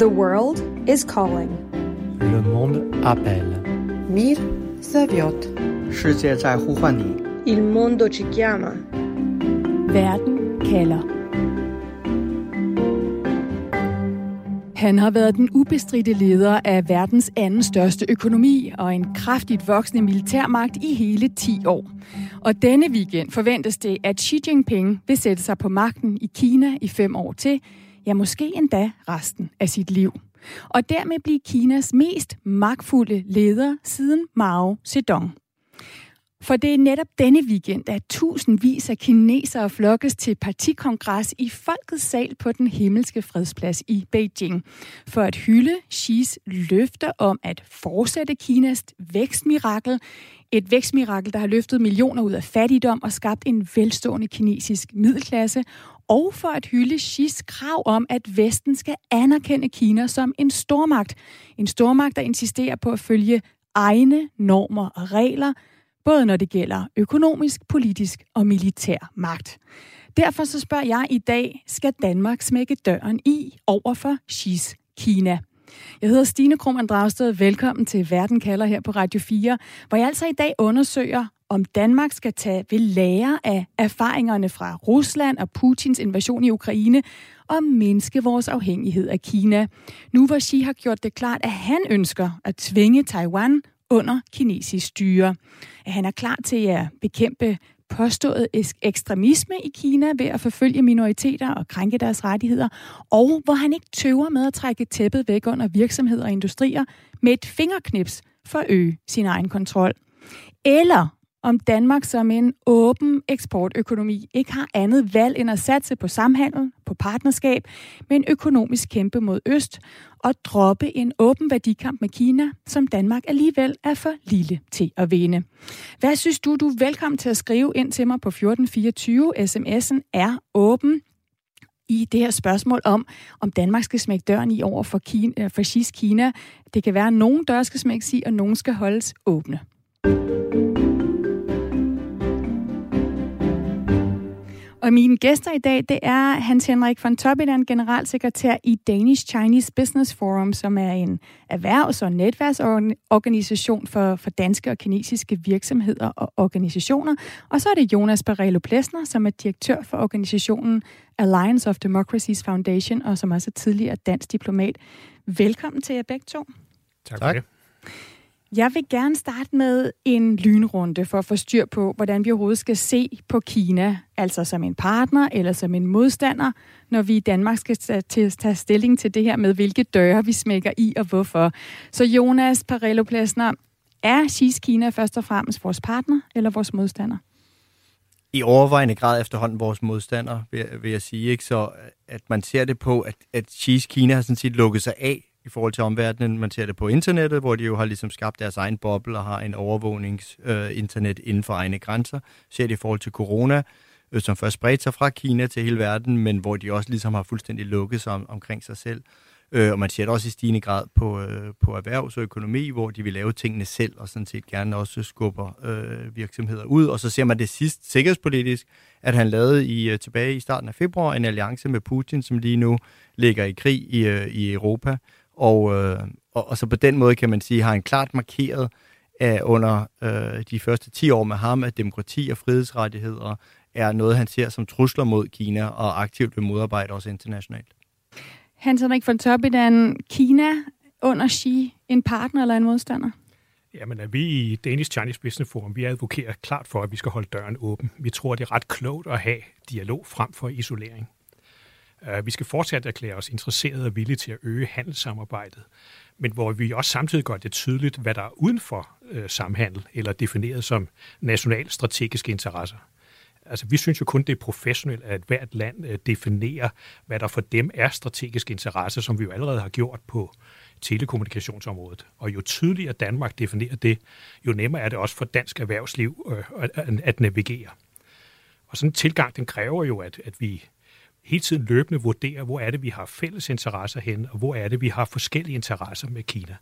The world is calling. Le monde appelle. Mir zaviot. Il mondo ci chiama. Verden kalder. Han har været den ubestridte leder af verdens anden største økonomi og en kraftigt voksende militærmagt i hele 10 år. Og denne weekend forventes det, at Xi Jinping vil sætte sig på magten i Kina i fem år til, ja måske endda resten af sit liv. Og dermed blive Kinas mest magtfulde leder siden Mao Zedong. For det er netop denne weekend, at tusindvis af kinesere flokkes til partikongres i Folkets Sal på den himmelske fredsplads i Beijing, for at hylde Xis løfter om at fortsætte Kinas vækstmirakel, et vækstmirakel, der har løftet millioner ud af fattigdom og skabt en velstående kinesisk middelklasse, og for at hylde Xis krav om, at Vesten skal anerkende Kina som en stormagt. En stormagt, der insisterer på at følge egne normer og regler, både når det gælder økonomisk, politisk og militær magt. Derfor så spørger jeg i dag, skal Danmark smække døren i over for Xis Kina? Jeg hedder Stine Krummernd Dragsted. Velkommen til Verden kalder her på Radio 4, hvor jeg altså i dag undersøger, om Danmark skal tage ved lære af erfaringerne fra Rusland og Putins invasion i Ukraine og mindske vores afhængighed af Kina. Nu hvor Xi har gjort det klart, at han ønsker at tvinge Taiwan under kinesisk styre. At han er klar til at bekæmpe påstået ekstremisme i Kina ved at forfølge minoriteter og krænke deres rettigheder, og hvor han ikke tøver med at trække tæppet væk under virksomheder og industrier med et fingerknips for at øge sin egen kontrol. Eller om Danmark som en åben eksportøkonomi ikke har andet valg end at satse på samhandel, på partnerskab med en økonomisk kæmpe mod øst og droppe en åben værdikamp med Kina, som Danmark alligevel er for lille til at vinde. Hvad synes du? Du er velkommen til at skrive ind til mig på 1424. SMS'en er åben i det her spørgsmål om, om Danmark skal smække døren i over for, Kina, øh, for Kina. Det kan være, at nogen døre skal smækkes i, og nogen skal holdes åbne. Og mine gæster i dag, det er Hans Henrik von Toppidan, generalsekretær i Danish Chinese Business Forum, som er en erhvervs- og netværksorganisation for, for danske og kinesiske virksomheder og organisationer. Og så er det Jonas Barelo Plesner, som er direktør for organisationen Alliance of Democracies Foundation, og som også er tidligere dansk diplomat. Velkommen til jer begge to. Tak for det. Jeg vil gerne starte med en lynrunde for at få styr på, hvordan vi overhovedet skal se på Kina, altså som en partner eller som en modstander, når vi i Danmark skal tage stilling til det her med, hvilke døre vi smækker i og hvorfor. Så Jonas Parello Plesner, er Xis Kina først og fremmest vores partner eller vores modstander? I overvejende grad efterhånden vores modstander, vil, vil jeg sige. Ikke? Så øh, at man ser det på, at, at Xis Kina har sådan set lukket sig af i forhold til omverdenen. Man ser det på internettet, hvor de jo har ligesom skabt deres egen boble og har en overvågningsinternet øh, inden for egne grænser. Ser det i forhold til corona, øh, som først spredte sig fra Kina til hele verden, men hvor de også ligesom har fuldstændig lukket sig om, omkring sig selv. Øh, og man ser det også i stigende grad på, øh, på erhvervs- og økonomi, hvor de vil lave tingene selv, og sådan set gerne også skubber øh, virksomheder ud. Og så ser man det sidst sikkerhedspolitisk, at han lavede i, øh, tilbage i starten af februar en alliance med Putin, som lige nu ligger i krig i, øh, i Europa. Og, øh, og, og så på den måde kan man sige, har han klart markeret at under øh, de første 10 år med ham, at demokrati og frihedsrettigheder er noget, han ser som trusler mod Kina og aktivt vil modarbejde også internationalt. Hans Henrik von Toppidan, Kina under Xi en partner eller en modstander? Jamen, at vi i Danish Chinese Business Forum, vi advokerer klart for, at vi skal holde døren åben. Vi tror, det er ret klogt at have dialog frem for isolering. Øh, vi skal fortsat erklære os interesserede og villige til at øge handelssamarbejdet, men hvor vi også samtidig gør det tydeligt, hvad der er uden for øh, samhandel, eller defineret som national strategiske interesser. Altså, vi synes jo kun, det er professionelt, at hvert land øh, definerer, hvad der for dem er strategiske interesser, som vi jo allerede har gjort på telekommunikationsområdet. Og jo tydeligere Danmark definerer det, jo nemmere er det også for dansk erhvervsliv øh, at, at navigere. Og sådan en tilgang, den kræver jo, at, at vi hele tiden løbende vurdere, hvor er det, vi har fælles interesser hen, og hvor er det, vi har forskellige interesser med Kina.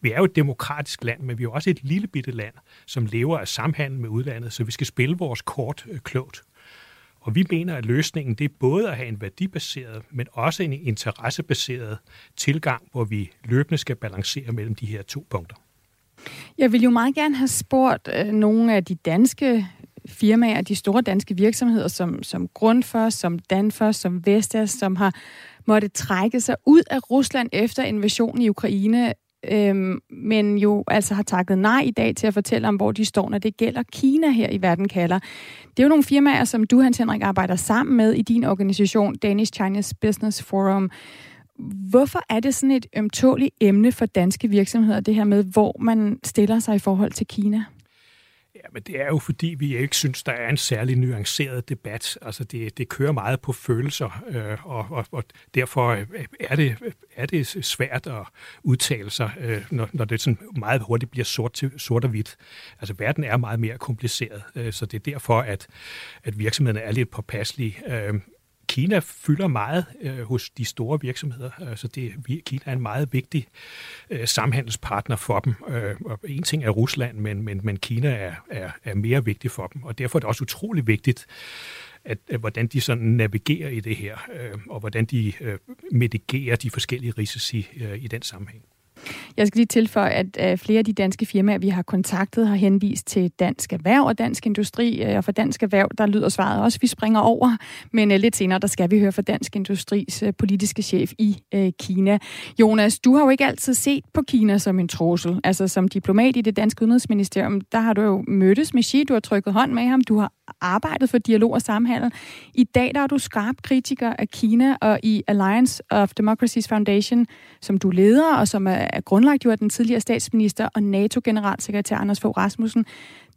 Vi er jo et demokratisk land, men vi er også et lille bitte land, som lever af samhandel med udlandet, så vi skal spille vores kort øh, klogt. Og vi mener, at løsningen det er både at have en værdibaseret, men også en interessebaseret tilgang, hvor vi løbende skal balancere mellem de her to punkter. Jeg vil jo meget gerne have spurgt øh, nogle af de danske firmaer, de store danske virksomheder, som, som Grundfos, som Danfoss, som Vestas, som har måtte trække sig ud af Rusland efter invasionen i Ukraine, øhm, men jo altså har takket nej i dag til at fortælle om, hvor de står, når det gælder Kina her i verden kalder. Det er jo nogle firmaer, som du, Hans Henrik, arbejder sammen med i din organisation, Danish Chinese Business Forum. Hvorfor er det sådan et ømtåligt emne for danske virksomheder, det her med, hvor man stiller sig i forhold til Kina? Ja, men det er jo fordi, vi ikke synes, der er en særlig nuanceret debat. Altså det, det kører meget på følelser, øh, og, og, og derfor øh, er det, er det svært at udtale sig, øh, når, når det sådan meget hurtigt bliver sort, til, sort og hvidt. Altså verden er meget mere kompliceret, øh, så det er derfor, at, at virksomhederne er lidt påpasselige. Øh, Kina fylder meget øh, hos de store virksomheder, øh, så det, Kina er en meget vigtig øh, samhandelspartner for dem. Øh, og en ting er Rusland, men, men, men Kina er, er, er mere vigtig for dem, og derfor er det også utrolig vigtigt, at, at hvordan de sådan navigerer i det her, øh, og hvordan de øh, mitigerer de forskellige risici øh, i den sammenhæng. Jeg skal lige tilføje, at øh, flere af de danske firmaer, vi har kontaktet, har henvist til Dansk Erhverv og Dansk Industri. Øh, og for Dansk Erhverv, der lyder svaret også, at vi springer over. Men øh, lidt senere, der skal vi høre fra Dansk Industris politiske chef i Kina. Jonas, du har jo ikke altid set på Kina som en trussel. Altså som diplomat i det danske udenrigsministerium, der har du jo mødtes med Xi, du har trykket hånd med ham, du har arbejdet for dialog og samhandel. I dag der er du skarp kritiker af Kina, og i Alliance of Democracies Foundation, som du leder, og som er grundlagt jo af den tidligere statsminister og NATO-generalsekretær Anders Fogh Rasmussen,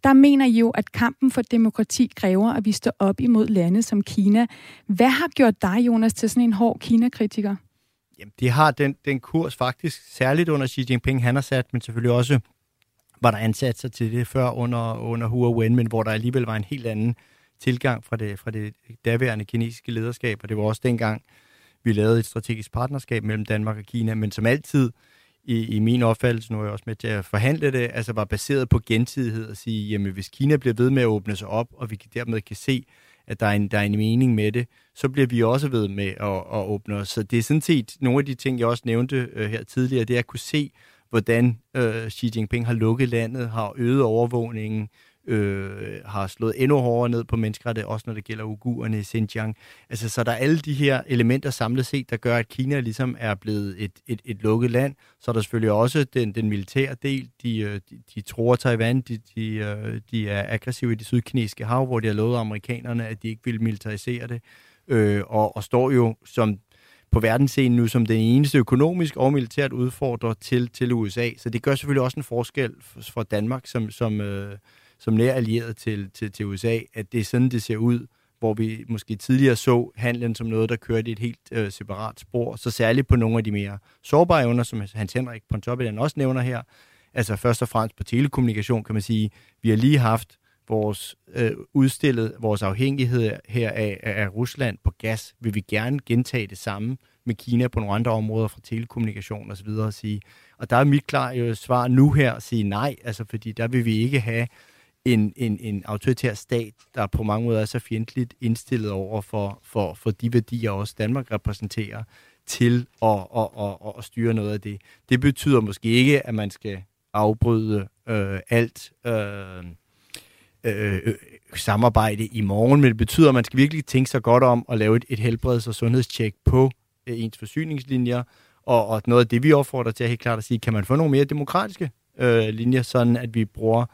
der mener I jo, at kampen for demokrati kræver, at vi står op imod lande som Kina. Hvad har gjort dig, Jonas, til sådan en hård Kina-kritiker? Jamen, de har den, den kurs faktisk, særligt under Xi Jinping, han har sat, men selvfølgelig også var der ansat sig til det før under, under Huawei, men hvor der alligevel var en helt anden tilgang fra det, fra det daværende kinesiske lederskab, og det var også dengang, vi lavede et strategisk partnerskab mellem Danmark og Kina, men som altid, i, i min opfattelse, nu er jeg også med til at forhandle det, altså var baseret på gensidighed og sige, jamen hvis Kina bliver ved med at åbne sig op, og vi dermed kan se, at der er en, der er en mening med det, så bliver vi også ved med at, at åbne os. Så det er sådan set nogle af de ting, jeg også nævnte øh, her tidligere, det er at kunne se, hvordan øh, Xi Jinping har lukket landet, har øget overvågningen, øh, har slået endnu hårdere ned på menneskerettigheder, også når det gælder uigurerne i Xinjiang. Altså, så der er alle de her elementer samlet set, der gør, at Kina ligesom er blevet et, et, et lukket land. Så er der selvfølgelig også den, den militære del. De, øh, de, de tror Taiwan, de, de, øh, de er aggressive i det sydkinesiske hav, hvor de har lovet amerikanerne, at de ikke vil militarisere det. Øh, og, og står jo som på verdensscenen nu som den eneste økonomisk og militært udfordrer til, til USA. Så det gør selvfølgelig også en forskel for, Danmark som, som, øh, som nær allieret til, til, til USA, at det er sådan, det ser ud, hvor vi måske tidligere så handlen som noget, der kørte i et helt øh, separat spor. Så særligt på nogle af de mere sårbare evner, som Hans Henrik Pontoppidan også nævner her, altså først og fremmest på telekommunikation, kan man sige, vi har lige haft vores øh, udstillet vores afhængighed her af, af Rusland på gas, vil vi gerne gentage det samme med Kina på nogle andre områder fra telekommunikation osv. Og, sige. og der er mit klare jo svar nu her at sige nej, altså fordi der vil vi ikke have en, en, en autoritær stat, der på mange måder er så fjendtligt indstillet over for, for, for de værdier, også Danmark repræsenterer, til at, at, at, at, at styre noget af det. Det betyder måske ikke, at man skal afbryde øh, alt øh, Øh, øh, samarbejde i morgen, men det betyder, at man skal virkelig tænke sig godt om at lave et, et helbreds- og sundhedstjek på øh, ens forsyningslinjer, og, og noget af det, vi opfordrer til, er helt klart at sige, kan man få nogle mere demokratiske øh, linjer, sådan at vi bruger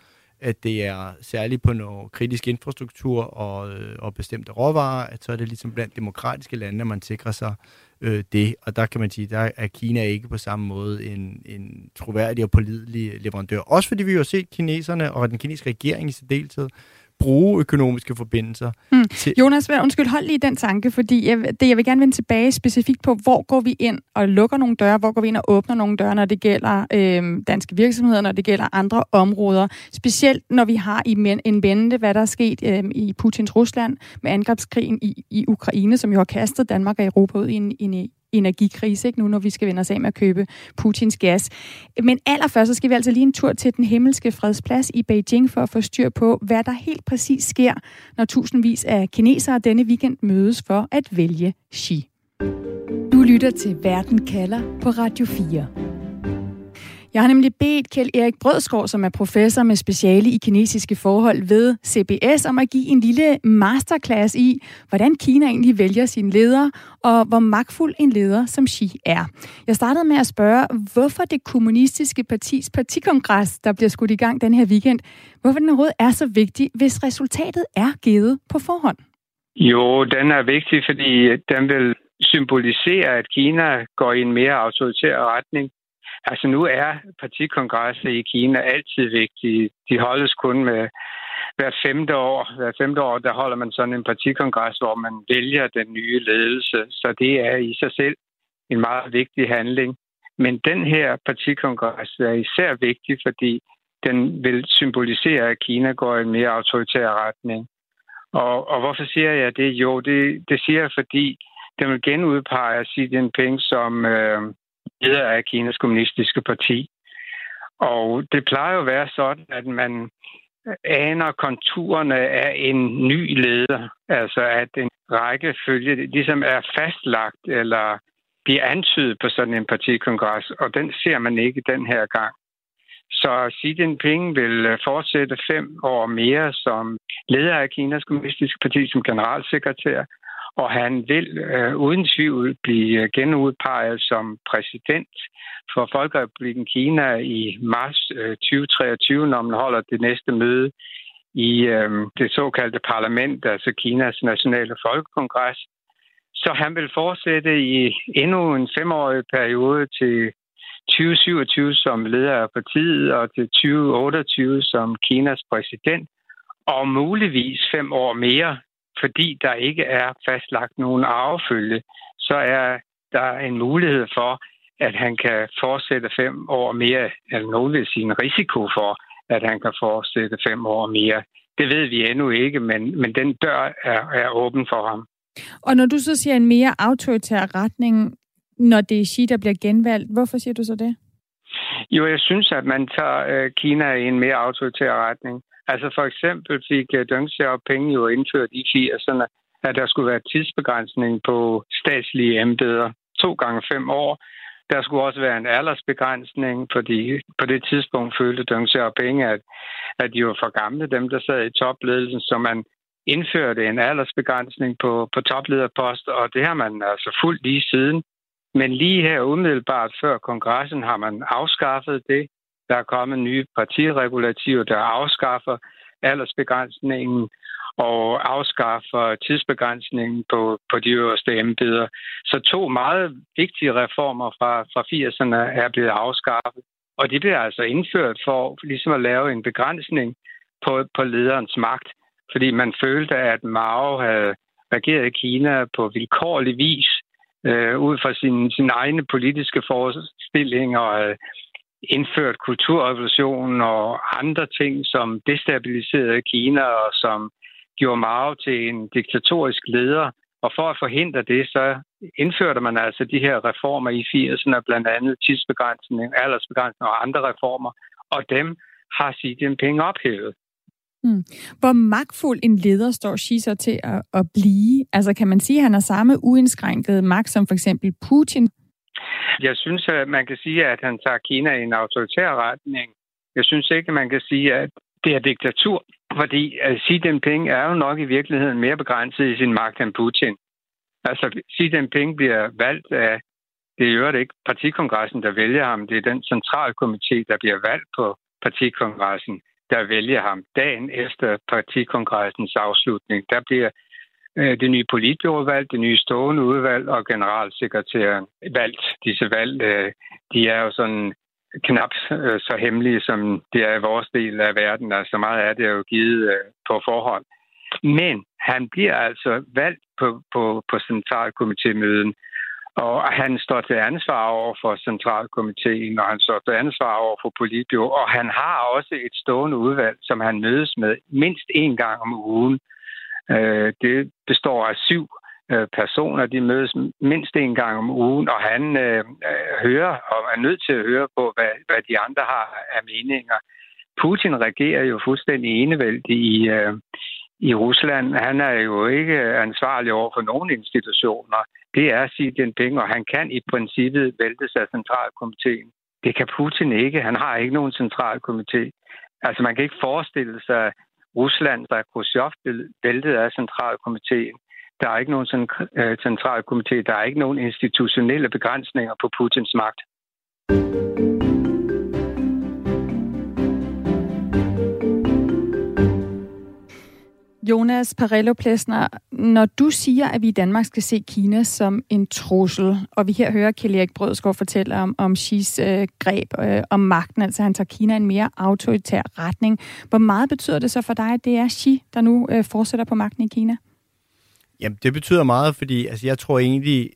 at det er særligt på noget kritisk infrastruktur og, øh, og bestemte råvarer, at så er det ligesom blandt demokratiske lande, at man sikrer sig øh, det. Og der kan man sige, der er Kina ikke på samme måde en, en troværdig og pålidelig leverandør. Også fordi vi jo har set kineserne og den kinesiske regering i særdeleshed bruge økonomiske forbindelser. Mm. Til... Jonas, undskyld, hold lige den tanke, fordi jeg, det, jeg vil gerne vende tilbage specifikt på, hvor går vi ind og lukker nogle døre, hvor går vi ind og åbner nogle døre, når det gælder øh, danske virksomheder, når det gælder andre områder. Specielt når vi har i men, en vente, hvad der er sket øh, i Putins Rusland med angrebskrigen i, i Ukraine, som jo har kastet Danmark og Europa ud i en, en energikrise, ikke nu, når vi skal vende os af med at købe Putins gas. Men allerførst, så skal vi altså lige en tur til den himmelske fredsplads i Beijing for at få styr på, hvad der helt præcis sker, når tusindvis af kinesere denne weekend mødes for at vælge Xi. Du lytter til Verden kalder på Radio 4. Jeg har nemlig bedt Kjeld Erik Brødskov, som er professor med speciale i kinesiske forhold ved CBS, om at give en lille masterclass i, hvordan Kina egentlig vælger sine ledere, og hvor magtfuld en leder som Xi er. Jeg startede med at spørge, hvorfor det kommunistiske partis partikongres, der bliver skudt i gang den her weekend, hvorfor den overhovedet er så vigtig, hvis resultatet er givet på forhånd? Jo, den er vigtig, fordi den vil symbolisere, at Kina går i en mere autoritær retning Altså nu er partikongresser i Kina altid vigtige. De holdes kun med hvert femte år. Hvert femte år, der holder man sådan en partikongres, hvor man vælger den nye ledelse. Så det er i sig selv en meget vigtig handling. Men den her partikongres er især vigtig, fordi den vil symbolisere, at Kina går i en mere autoritær retning. Og, og hvorfor siger jeg det? Jo, det, det siger jeg, fordi den vil genudpege Xi Jinping som, øh, leder af Kinas kommunistiske parti. Og det plejer jo at være sådan, at man aner konturerne af en ny leder. Altså at en rækkefølge ligesom er fastlagt eller bliver antydet på sådan en partikongres, og den ser man ikke den her gang. Så Xi Jinping vil fortsætte fem år mere som leder af Kinas kommunistiske parti som generalsekretær, og han vil øh, uden tvivl blive øh, genudpeget som præsident for Folkerepubliken Kina i marts øh, 2023, når man holder det næste møde i øh, det såkaldte parlament, altså Kinas nationale folkekongres. Så han vil fortsætte i endnu en femårig periode til 2027 som leder af partiet og til 2028 som Kinas præsident, og muligvis fem år mere fordi der ikke er fastlagt nogen arvefølge, så er der en mulighed for, at han kan fortsætte fem år mere, eller nogen vil sige en risiko for, at han kan fortsætte fem år mere. Det ved vi endnu ikke, men, men den dør er, er åben for ham. Og når du så siger en mere autoritær retning, når det er Xi, der bliver genvalgt, hvorfor siger du så det? Jo, jeg synes, at man tager øh, Kina i en mere autoritær retning. Altså for eksempel fik øh, Deng Xiaoping jo indført i 80'erne, at der skulle være tidsbegrænsning på statslige embeder. To gange fem år. Der skulle også være en aldersbegrænsning, fordi på det tidspunkt følte Deng Xiaoping, at, at de var for gamle, dem der sad i topledelsen, så man indførte en aldersbegrænsning på, på toplederposter, og det har man altså fuldt lige siden. Men lige her umiddelbart før kongressen har man afskaffet det, der er kommet nye partiregulativer, der afskaffer aldersbegrænsningen og afskaffer tidsbegrænsningen på, på de øverste embeder. Så to meget vigtige reformer fra, fra 80'erne er blevet afskaffet. Og det bliver altså indført for ligesom at lave en begrænsning på, på lederens magt, fordi man følte, at Mao havde regeret i Kina på vilkårlig vis, øh, ud fra sin, sin egne politiske forestillinger og indført kulturrevolutionen og andre ting, som destabiliserede Kina og som gjorde Mao til en diktatorisk leder. Og for at forhindre det, så indførte man altså de her reformer i 80'erne, blandt andet tidsbegrænsning, aldersbegrænsning og andre reformer, og dem har Xi Jinping ophævet. Hmm. Hvor magtfuld en leder står Xi så til at, at blive? Altså kan man sige, at han har samme uindskrænkede magt som for eksempel Putin? Jeg synes, at man kan sige, at han tager Kina i en autoritær retning. Jeg synes ikke, man kan sige, at det er diktatur, fordi Xi Jinping er jo nok i virkeligheden mere begrænset i sin magt end Putin. Altså, Xi Jinping bliver valgt af, det er jo ikke partikongressen, der vælger ham, det er den centralkomité, der bliver valgt på partikongressen, der vælger ham dagen efter partikongressens afslutning. Der bliver Øh, det nye politbyråvalg, det nye stående udvalg og generalsekretæren valgt. Disse valg, øh, de er jo sådan knap øh, så hemmelige, som det er i vores del af verden. Altså meget er det er jo givet på forhånd. Men han bliver altså valgt på, på, på centralkomitémøden, og han står til ansvar over for centralkomiteen, og han står til ansvar over for politbyrå, og han har også et stående udvalg, som han mødes med mindst en gang om ugen. Øh, det består af syv øh, personer, de mødes mindst en gang om ugen, og han øh, hører og er nødt til at høre på, hvad, hvad de andre har af meninger. Putin regerer jo fuldstændig enevældig i, øh, i Rusland. Han er jo ikke ansvarlig over for nogen institutioner. Det er Xi Jinping, og han kan i princippet væltes af centralkomiteen. Det kan Putin ikke. Han har ikke nogen centralkomité. Altså man kan ikke forestille sig Rusland, der er Khrushchev væltet af centralkomiteen. Der er ikke nogen øh, centralkomité. Der er ikke nogen institutionelle begrænsninger på Putins magt. Jonas Parello Plesner, når du siger, at vi i Danmark skal se Kina som en trussel, og vi her hører Kjell Erik Brødsgaard fortælle om, om Xis øh, greb øh, om magten, altså han tager Kina i en mere autoritær retning. Hvor meget betyder det så for dig, at det er Xi, der nu øh, fortsætter på magten i Kina? Jamen, det betyder meget, fordi altså, jeg tror egentlig,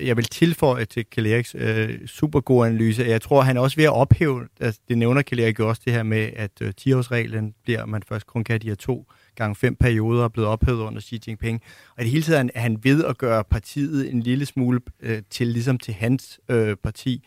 jeg vil tilføje til Kjell Eriks øh, super god analyse. Jeg tror, han er også ved at ophæve, altså, det nævner Kjell Erik også det her med, at øh, 10-årsreglen bliver, man først kun kan de her to gange fem perioder, er blevet ophævet under Xi Jinping. Og i det hele taget er han ved at gøre partiet en lille smule øh, til ligesom til hans øh, parti.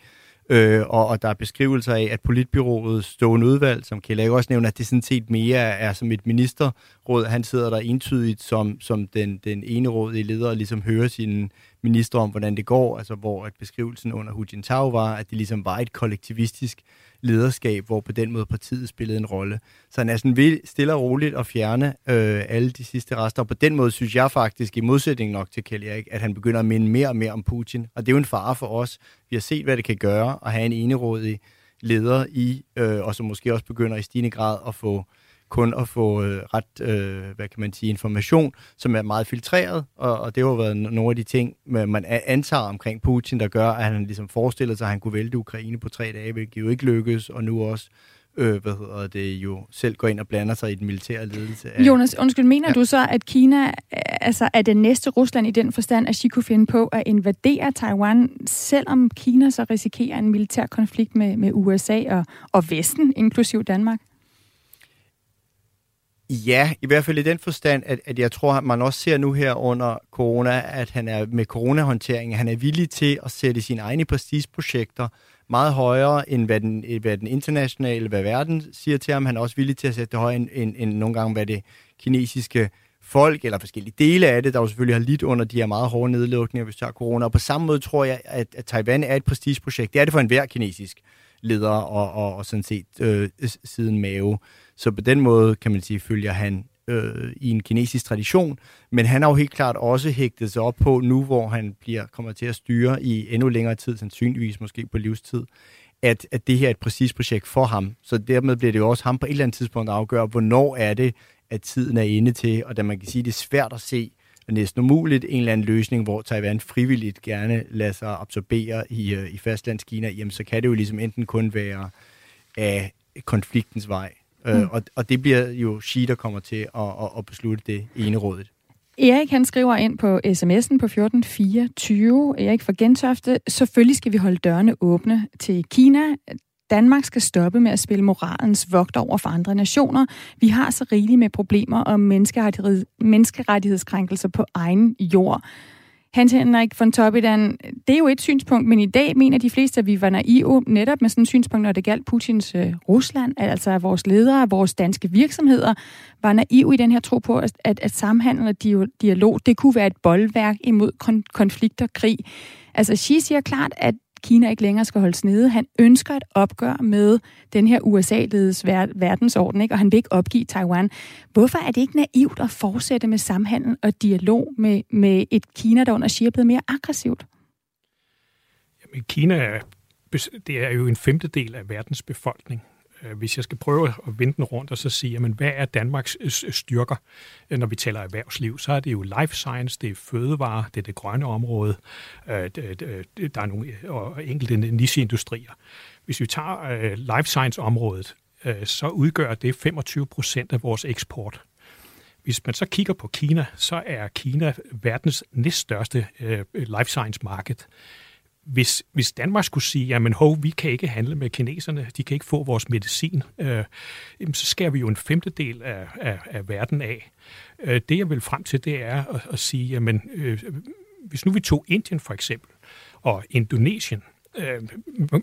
Øh, og, og der er beskrivelser af, at politbyrået stående udvalg, som Kjell også nævner, at det sådan set mere er som et ministerråd. Han sidder der entydigt som, som den, den ene råd i leder og ligesom hører sine minister om, hvordan det går. Altså hvor at beskrivelsen under Hu Jintao var, at det ligesom var et kollektivistisk lederskab, hvor på den måde partiet spillede en rolle. Så han er sådan ved stille og roligt at fjerne øh, alle de sidste rester, og på den måde synes jeg faktisk, i modsætning nok til Kjell Erik, at han begynder at minde mere og mere om Putin, og det er jo en fare for os. Vi har set, hvad det kan gøre at have en enerådig leder i, øh, og som måske også begynder i stigende grad at få kun at få øh, ret, øh, hvad kan man sige, information, som er meget filtreret, og, og det har været nogle af de ting, man antager omkring Putin, der gør, at han ligesom forestiller sig, at han kunne vælte Ukraine på tre dage, hvilket jo ikke lykkes, og nu også øh, hvad hedder det, jo selv går ind og blander sig i den militære ledelse. Af... Jonas, undskyld, mener ja. du så, at Kina altså, er det næste Rusland i den forstand, at Xi kunne finde på at invadere Taiwan, selvom Kina så risikerer en militær konflikt med, med USA og, og Vesten, inklusiv Danmark? Ja, i hvert fald i den forstand, at, at jeg tror, at man også ser nu her under corona, at han er med coronahåndtering, han er villig til at sætte sine egne prestigeprojekter meget højere, end hvad den, hvad den internationale, hvad verden siger til ham. Han er også villig til at sætte det højere, end, end, end nogle gange, hvad det kinesiske folk, eller forskellige dele af det, der jo selvfølgelig har lidt under de her meget hårde nedlukninger, hvis der er corona. Og på samme måde tror jeg, at, at Taiwan er et prestigeprojekt. Det er det for enhver kinesisk leder, og, og, og sådan set øh, siden Mao. Så på den måde, kan man sige, følger han øh, i en kinesisk tradition, men han har jo helt klart også hægtet sig op på nu, hvor han bliver kommer til at styre i endnu længere tid, sandsynligvis måske på livstid, at, at det her er et præcis projekt for ham. Så dermed bliver det jo også ham på et eller andet tidspunkt at afgøre, hvornår er det, at tiden er inde til, og da man kan sige, det er svært at se, næsten umuligt, en eller anden løsning, hvor Taiwan frivilligt gerne lader sig absorbere i, øh, i fastlandskina, jamen så kan det jo ligesom enten kun være af konfliktens vej, Øh, mm. Øh, og, og det bliver jo Xi, der kommer til at, at, at beslutte det ene rådet. Erik han skriver ind på sms'en på 1424. Erik fra Gentofte. Selvfølgelig skal vi holde dørene åbne til Kina. Danmark skal stoppe med at spille moralens vogt over for andre nationer. Vi har så rigeligt med problemer om menneskerettighedskrænkelser på egen jord. Hans Henrik von Toppidan, det er jo et synspunkt, men i dag mener de fleste, at vi var naive netop med sådan et synspunkt, når det galt Putins øh, Rusland, altså at vores ledere, vores danske virksomheder, var naive i den her tro på, at, at, at samhandel og dialog, det kunne være et boldværk imod kon- konflikt og krig. Altså Xi siger klart, at Kina ikke længere skal holdes nede. Han ønsker et opgør med den her USA-ledes ver- verdensorden, ikke? og han vil ikke opgive Taiwan. Hvorfor er det ikke naivt at fortsætte med samhandel og dialog med, med et Kina, der under Xi er blevet mere aggressivt? Jamen, Kina er, det er jo en femtedel af verdens befolkning. Øh, hvis jeg skal prøve at vende den rundt og så sige, men hvad er Danmarks øh, styrker, øh, når vi taler erhvervsliv, så er det jo life science, det er fødevare, det er det grønne område, der er nogle og enkelte nicheindustrier. Hvis vi tager life science-området, så udgør det 25 procent af vores eksport. Hvis man så kigger på Kina, så er Kina verdens næststørste life science marked hvis, hvis Danmark skulle sige, jamen hov, vi kan ikke handle med kineserne, de kan ikke få vores medicin, øh, jamen, så skærer vi jo en femtedel af, af, af verden af. Øh, det jeg vil frem til, det er at, at sige, jamen øh, hvis nu vi tog Indien for eksempel, og Indonesien, øh,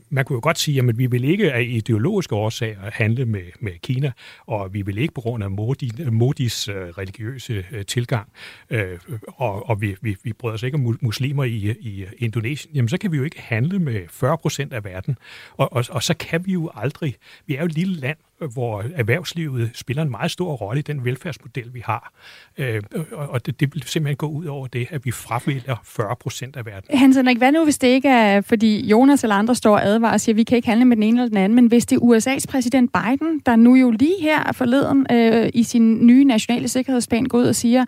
man kunne jo godt sige, at vi vil ikke af ideologiske årsager handle med, med Kina, og vi vil ikke på grund af Modi, Modis øh, religiøse øh, tilgang, øh, og, og vi, vi, vi bryder os ikke om muslimer i, i Indonesien, jamen så kan vi jo ikke handle med 40 procent af verden, og, og, og så kan vi jo aldrig, vi er jo et lille land, hvor erhvervslivet spiller en meget stor rolle i den velfærdsmodel, vi har. Øh, og det, det vil simpelthen gå ud over det, at vi fravælger 40 procent af verden. Hans Henrik, hvad nu, hvis det ikke er, fordi Jonas eller andre står og advarer og siger, at vi kan ikke handle med den ene eller den anden, men hvis det er USA's præsident Biden, der nu jo lige her forleden øh, i sin nye nationale sikkerhedsplan går ud og siger,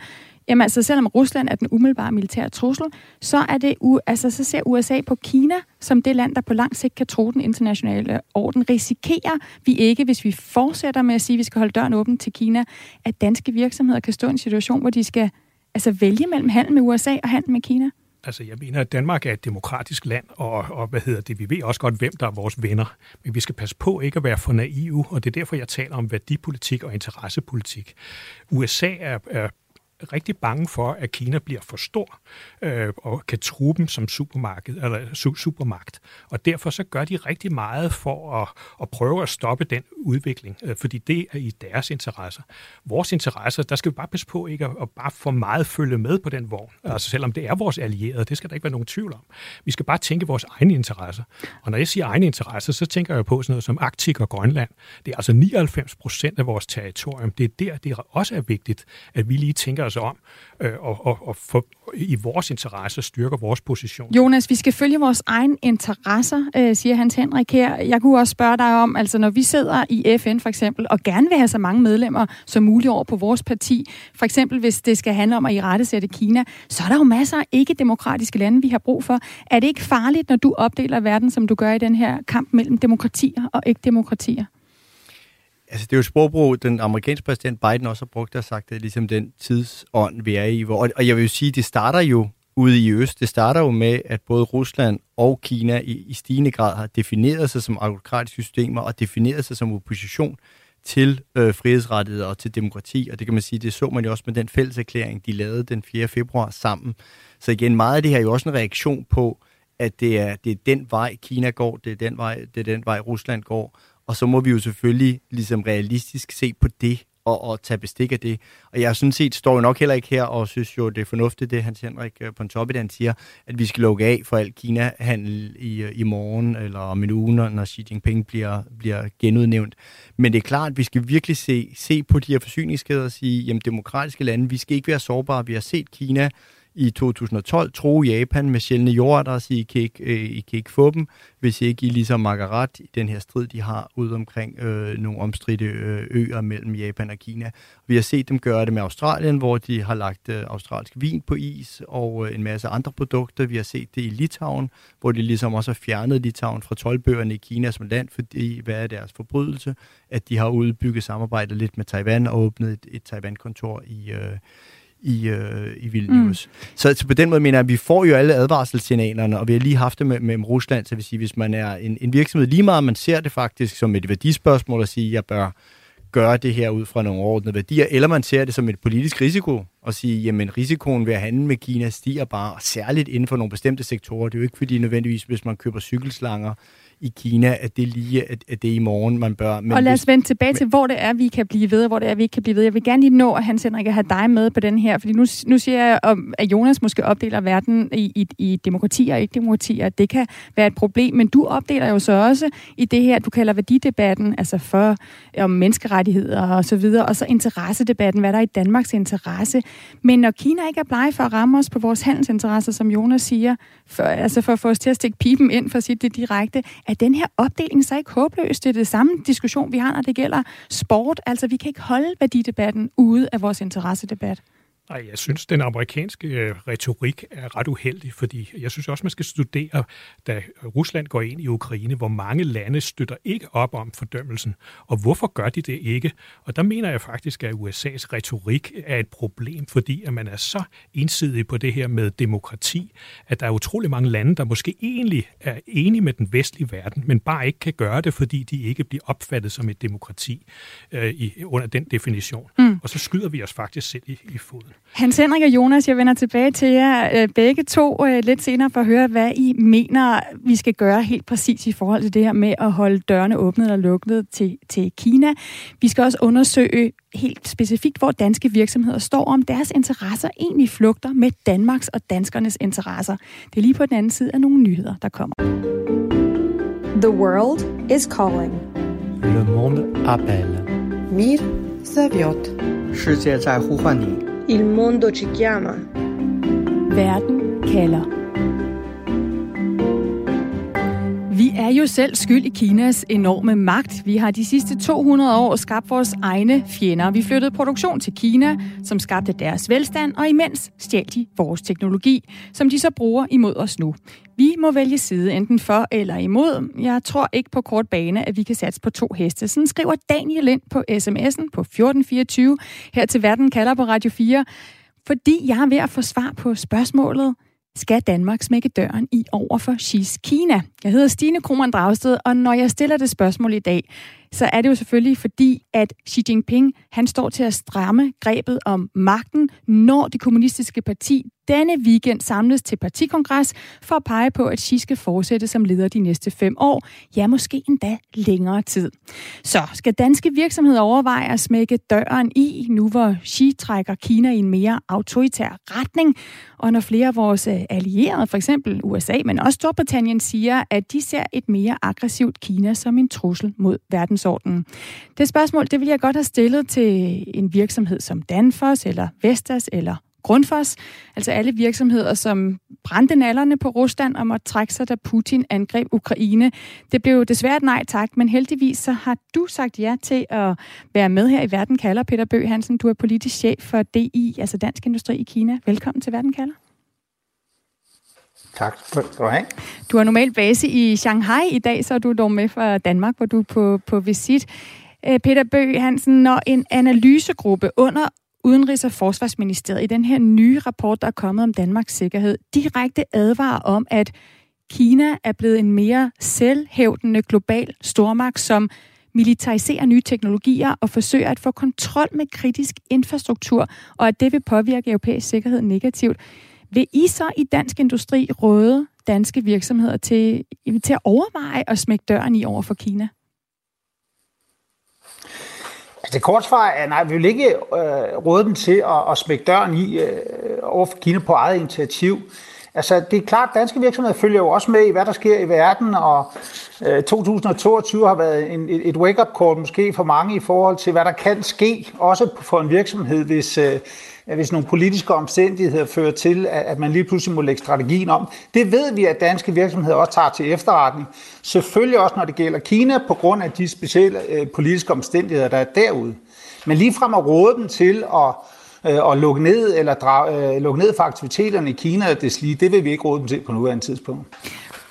Jamen altså, selvom Rusland er den umiddelbare militære trussel, så, er det, altså, så ser USA på Kina som det land, der på lang sigt kan tro den internationale orden. Risikerer vi ikke, hvis vi fortsætter med at sige, at vi skal holde døren åben til Kina, at danske virksomheder kan stå i en situation, hvor de skal altså, vælge mellem handel med USA og handel med Kina? Altså, jeg mener, at Danmark er et demokratisk land, og, og hvad hedder det, vi ved også godt, hvem der er vores venner. Men vi skal passe på ikke at være for naive, og det er derfor, jeg taler om værdipolitik og interessepolitik. USA er, er rigtig bange for, at Kina bliver for stor øh, og kan true dem som supermarked, eller su- supermagt. Og derfor så gør de rigtig meget for at, at prøve at stoppe den udvikling, øh, fordi det er i deres interesser. Vores interesser, der skal vi bare passe på ikke at, at bare for meget følge med på den vogn. Altså selvom det er vores allierede, det skal der ikke være nogen tvivl om. Vi skal bare tænke vores egne interesser. Og når jeg siger egne interesser, så tænker jeg på sådan noget som Arktik og Grønland. Det er altså 99 procent af vores territorium. Det er der, det også er vigtigt, at vi lige tænker os om, øh, og, og, og for, i vores interesse styrker vores position. Jonas, vi skal følge vores egen interesser, øh, siger Hans Henrik her. Jeg kunne også spørge dig om, altså når vi sidder i FN for eksempel, og gerne vil have så mange medlemmer som muligt over på vores parti, for eksempel hvis det skal handle om at i rette sætte Kina, så er der jo masser af ikke-demokratiske lande, vi har brug for. Er det ikke farligt, når du opdeler verden, som du gør i den her kamp mellem demokratier og ikke-demokratier? Altså, det er jo et sprogbrug, den amerikanske præsident Biden også har brugt, og sagt, det er ligesom den tidsånd, vi er i. Hvor, og jeg vil jo sige, det starter jo ude i øst. Det starter jo med, at både Rusland og Kina i, i stigende grad har defineret sig som autokratiske systemer og defineret sig som opposition til øh, frihedsrettigheder og til demokrati. Og det kan man sige, det så man jo også med den fælles erklæring, de lavede den 4. februar sammen. Så igen, meget af det her er jo også en reaktion på, at det er, det er den vej, Kina går, det er den vej, det er den vej, Rusland går. Og så må vi jo selvfølgelig ligesom realistisk se på det og, og tage bestik af det. Og jeg synes set står jo nok heller ikke her og synes jo, det er fornuftigt, det Hans Henrik øh, Pontoppidan siger, at vi skal lukke af for alt Kina-handel i, øh, i morgen eller om en uge, når Xi Jinping bliver, bliver genudnævnt. Men det er klart, at vi skal virkelig se, se på de her forsyningskæder og sige, jamen demokratiske lande, vi skal ikke være sårbare. Vi har set Kina i 2012 true Japan med sjældne jordarter og sige, I kan, ikke, øh, I kan ikke få dem, hvis ikke I ligesom Margaret i den her strid, de har ude omkring øh, nogle omstridte øh, øer mellem Japan og Kina. Vi har set dem gøre det med Australien, hvor de har lagt øh, australsk vin på is og øh, en masse andre produkter. Vi har set det i Litauen, hvor de ligesom også har fjernet Litauen fra tolvbøgerne i Kina som land, fordi hvad er deres forbrydelse? At de har udbygget samarbejdet lidt med Taiwan og åbnet et, et Taiwan-kontor i øh, i, øh, i Vilnius. Mm. Så, så på den måde mener jeg, at vi får jo alle advarselssignalerne, og vi har lige haft det med, med Rusland, så vil sige, hvis man er en, en virksomhed, lige meget man ser det faktisk som et værdispørgsmål at sige, at jeg bør gøre det her ud fra nogle ordnede værdier, eller man ser det som et politisk risiko, og sige, jamen risikoen ved at handle med Kina stiger bare, særligt inden for nogle bestemte sektorer. Det er jo ikke fordi nødvendigvis, hvis man køber cykelslanger, i Kina, at det lige at, at det er i morgen, man bør. Men og lad os vende tilbage men, til, hvor det er, vi kan blive ved, og hvor det er, vi ikke kan blive ved. Jeg vil gerne lige nå, at Hans Henrik, have dig med på den her, fordi nu, nu siger jeg, at Jonas måske opdeler verden i, i, i demokratier og ikke-demokratier. Det kan være et problem, men du opdeler jo så også i det her, du kalder værdidebatten, altså for om menneskerettigheder og så videre, og så interessedebatten, hvad der er i Danmarks interesse. Men når Kina ikke er blege for at ramme os på vores handelsinteresser, som Jonas siger, for, altså for at få os til at stikke pipen ind, for at sige det direkte, er den her opdeling så ikke håbløs? Det er det samme diskussion, vi har, når det gælder sport. Altså, vi kan ikke holde værdidebatten ude af vores interessedebat. Nej, jeg synes, den amerikanske øh, retorik er ret uheldig, fordi jeg synes også, man skal studere, da Rusland går ind i Ukraine, hvor mange lande støtter ikke op om fordømmelsen, og hvorfor gør de det ikke? Og der mener jeg faktisk, at USA's retorik er et problem, fordi at man er så ensidig på det her med demokrati, at der er utrolig mange lande, der måske egentlig er enige med den vestlige verden, men bare ikke kan gøre det, fordi de ikke bliver opfattet som et demokrati øh, i, under den definition. Mm. Og så skyder vi os faktisk selv i, i foden. Hans Henrik og Jonas, jeg vender tilbage til jer øh, begge to øh, lidt senere for at høre, hvad I mener, vi skal gøre helt præcis i forhold til det her med at holde dørene åbne eller lukkede til, til Kina. Vi skal også undersøge helt specifikt, hvor danske virksomheder står, om deres interesser egentlig flugter med Danmarks og danskernes interesser. Det er lige på den anden side af nogle nyheder, der kommer. The world is calling. Le monde appelle. Mir serviot. 世界在呼唤你。Il mondo ci chiama. Verden kalder. Vi er jo selv skyld i Kinas enorme magt. Vi har de sidste 200 år skabt vores egne fjender. Vi flyttede produktion til Kina, som skabte deres velstand, og imens stjal de vores teknologi, som de så bruger imod os nu. Vi må vælge side enten for eller imod. Jeg tror ikke på kort bane, at vi kan satse på to heste. Sådan skriver Daniel Lind på sms'en på 1424 her til Verden kalder på Radio 4. Fordi jeg er ved at få svar på spørgsmålet, skal Danmark smække døren i over for Xi's Kina? Jeg hedder Stine Krohmann Dragsted, og når jeg stiller det spørgsmål i dag, så er det jo selvfølgelig fordi, at Xi Jinping han står til at stramme grebet om magten, når det kommunistiske parti denne weekend samles til partikongres for at pege på, at Xi skal fortsætte som leder de næste fem år, ja måske endda længere tid. Så skal danske virksomheder overveje at smække døren i, nu hvor Xi trækker Kina i en mere autoritær retning, og når flere af vores øh, allierede, for eksempel USA, men også Storbritannien, siger, at de ser et mere aggressivt Kina som en trussel mod dagsordenen. Det spørgsmål, det vil jeg godt have stillet til en virksomhed som Danfoss, eller Vestas, eller Grundfos, altså alle virksomheder, som brændte nallerne på Rusland og måtte trække sig, da Putin angreb Ukraine. Det blev desværre et nej tak, men heldigvis så har du sagt ja til at være med her i Verden kalder. Peter Bøg Hansen, du er politisk chef for DI, altså Dansk Industri i Kina. Velkommen til Verden kalder. Tak skal du have. Du har normalt base i Shanghai i dag, så er du dog med fra Danmark, hvor du er på, på visit. Øh, Peter Bøg Hansen, når en analysegruppe under Udenrigs- og Forsvarsministeriet i den her nye rapport, der er kommet om Danmarks sikkerhed, direkte advarer om, at Kina er blevet en mere selvhævdende global stormagt, som militariserer nye teknologier og forsøger at få kontrol med kritisk infrastruktur, og at det vil påvirke europæisk sikkerhed negativt. Vil I så i dansk industri råde danske virksomheder til, til at overveje at smække døren i over for Kina? Altså, det korte svar er, nej, vi vil ikke øh, råde dem til at, at smække døren i øh, over for Kina på eget initiativ. Altså, det er klart, at danske virksomheder følger jo også med i, hvad der sker i verden, og øh, 2022 har været en, et, et wake-up call måske for mange i forhold til, hvad der kan ske, også for en virksomhed, hvis, øh, hvis nogle politiske omstændigheder fører til, at man lige pludselig må lægge strategien om. Det ved vi, at danske virksomheder også tager til efterretning. Selvfølgelig også, når det gælder Kina, på grund af de specielle øh, politiske omstændigheder, der er derude. Men lige frem at råde dem til at øh, og lukke ned, eller drage, øh, lukke ned for aktiviteterne i Kina og deslige, det vil vi ikke råde dem til på nuværende tidspunkt.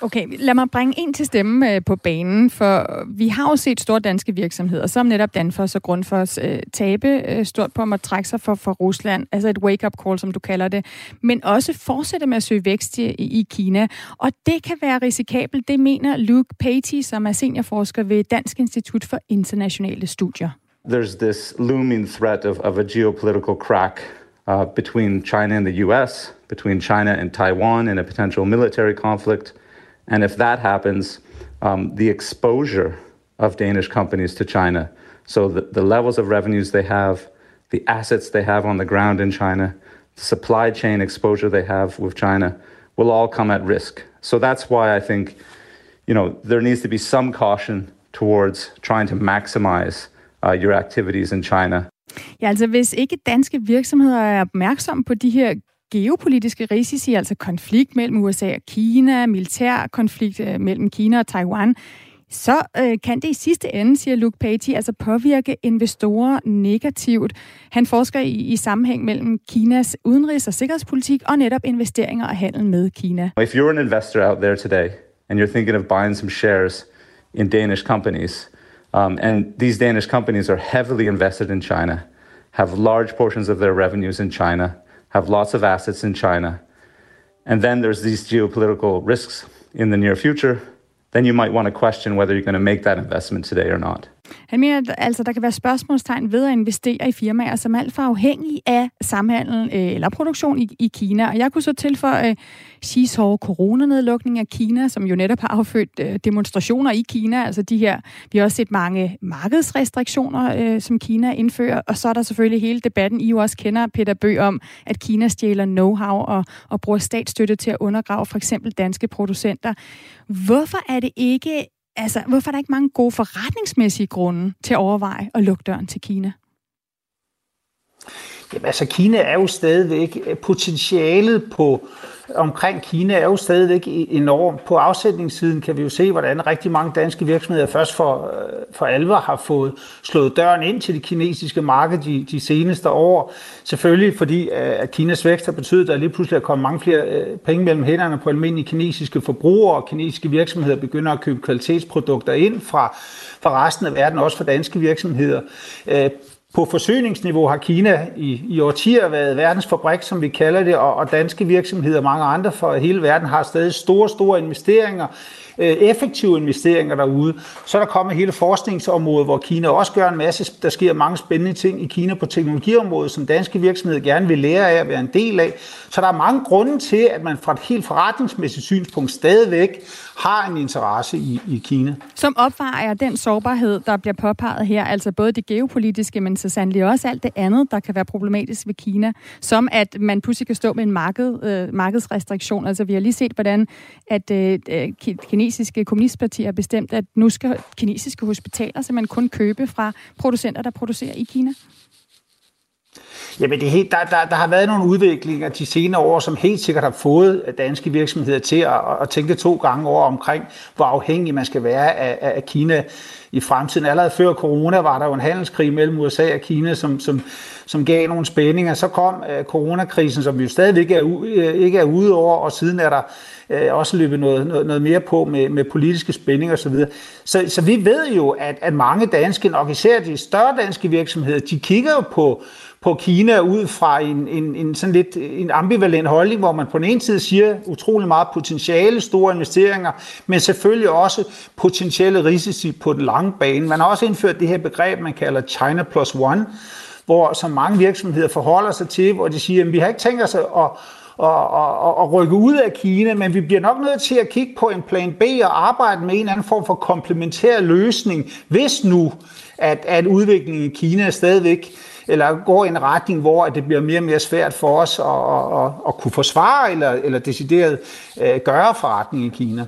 Okay, lad mig bringe en til stemme øh, på banen, for vi har jo set store danske virksomheder, som netop Danfoss og Grundfos, øh, tabe øh, stort på at trække sig for, for Rusland, altså et wake-up call, som du kalder det, men også fortsætte med at søge vækst i, i Kina. Og det kan være risikabelt, det mener Luke Patey, som er seniorforsker ved Dansk Institut for Internationale Studier. there's this looming threat of, of a geopolitical crack uh, between China and the US, between China and Taiwan in a potential military conflict. And if that happens, um, the exposure of Danish companies to China, so the, the levels of revenues they have, the assets they have on the ground in China, the supply chain exposure they have with China, will all come at risk. So that's why I think, you know, there needs to be some caution towards trying to maximize uh, your activities in China. Ja, altså hvis ikke danske virksomheder er opmærksomme på de her geopolitiske risici, altså konflikt mellem USA og Kina, militær konflikt øh, mellem Kina og Taiwan, så øh, kan det i sidste ende, siger Luke Patey, altså påvirke investorer negativt. Han forsker i, i sammenhæng mellem Kinas udenrigs- og sikkerhedspolitik og netop investeringer og handel med Kina. If you're an investor out there today and you're thinking of buying some shares in Danish companies, um, and these Danish companies are heavily invested in China, have large portions of their revenues in China, have lots of assets in China, and then there's these geopolitical risks in the near future, then you might want to question whether you're going to make that investment today or not. Han mener, at altså, der kan være spørgsmålstegn ved at investere i firmaer, som er alt for afhængige af samhandel øh, eller produktion i, i Kina. Og jeg kunne så tilføje øh, Xi's hårde coronanedlukning af Kina, som jo netop har affødt øh, demonstrationer i Kina. Altså de her, vi har også set mange markedsrestriktioner, øh, som Kina indfører. Og så er der selvfølgelig hele debatten, I jo også kender, Peter Bø, om, at Kina stjæler know-how og, og bruger statsstøtte til at undergrave for eksempel danske producenter. Hvorfor er det ikke Altså, hvorfor er der ikke mange gode forretningsmæssige grunde til at overveje at lukke døren til Kina? Jamen, altså, Kina er jo stadigvæk potentialet på omkring Kina er jo stadigvæk e- enorm. På afsætningssiden kan vi jo se, hvordan rigtig mange danske virksomheder først for, øh, for alvor har fået slået døren ind til det kinesiske marked de, de seneste år. Selvfølgelig fordi øh, at Kinas vækst har betydet, at der lige pludselig er kommet mange flere øh, penge mellem hænderne på almindelige kinesiske forbrugere, og kinesiske virksomheder begynder at købe kvalitetsprodukter ind fra, fra resten af verden, også fra danske virksomheder. På forsyningsniveau har Kina i, i årtier været verdens fabrik, som vi kalder det, og, og danske virksomheder og mange andre fra hele verden har stadig store, store investeringer. Øh, effektive investeringer derude. Så er der kommet hele forskningsområdet, hvor Kina også gør en masse. Der sker mange spændende ting i Kina på teknologiområdet, som danske virksomheder gerne vil lære af at være en del af. Så der er mange grunde til, at man fra et helt forretningsmæssigt synspunkt stadigvæk har en interesse i, i Kina. Som opvejer den sårbarhed, der bliver påpeget her, altså både det geopolitiske, men så sandelig også alt det andet, der kan være problematisk ved Kina, som at man pludselig kan stå med en marked, øh, markedsrestriktion. Altså vi har lige set, hvordan at øh, øh kinesiske kommunistparti har bestemt, at nu skal kinesiske hospitaler simpelthen kun købe fra producenter, der producerer i Kina. Jamen, det helt, der, der, der har været nogle udviklinger de senere år, som helt sikkert har fået øh, danske virksomheder til at, at tænke to gange over omkring, hvor afhængig man skal være af, af Kina i fremtiden. Allerede før corona var der jo en handelskrig mellem USA og Kina, som, som, som gav nogle spændinger. Så kom uh, coronakrisen, som vi jo stadigvæk er, uh, ikke er ude over, og siden er der uh, også løbet noget, noget, noget mere på med, med politiske spændinger osv. Så, så, så vi ved jo, at, at mange danske, nok især de større danske virksomheder, de kigger jo på, på Kina ud fra en, en, en sådan lidt en ambivalent holdning, hvor man på den ene side siger utrolig meget potentiale, store investeringer, men selvfølgelig også potentielle risici på den lange bane. Man har også indført det her begreb, man kalder China plus one, hvor så mange virksomheder forholder sig til, hvor de siger, at vi har ikke tænkt os at, at og, og, og rykke ud af Kina, men vi bliver nok nødt til at kigge på en plan B og arbejde med en eller anden form for komplementær løsning, hvis nu, at, at udviklingen i Kina stadigvæk eller går i en retning, hvor det bliver mere og mere svært for os at, at, at, at kunne forsvare eller, eller decideret uh, gøre forretning i Kina.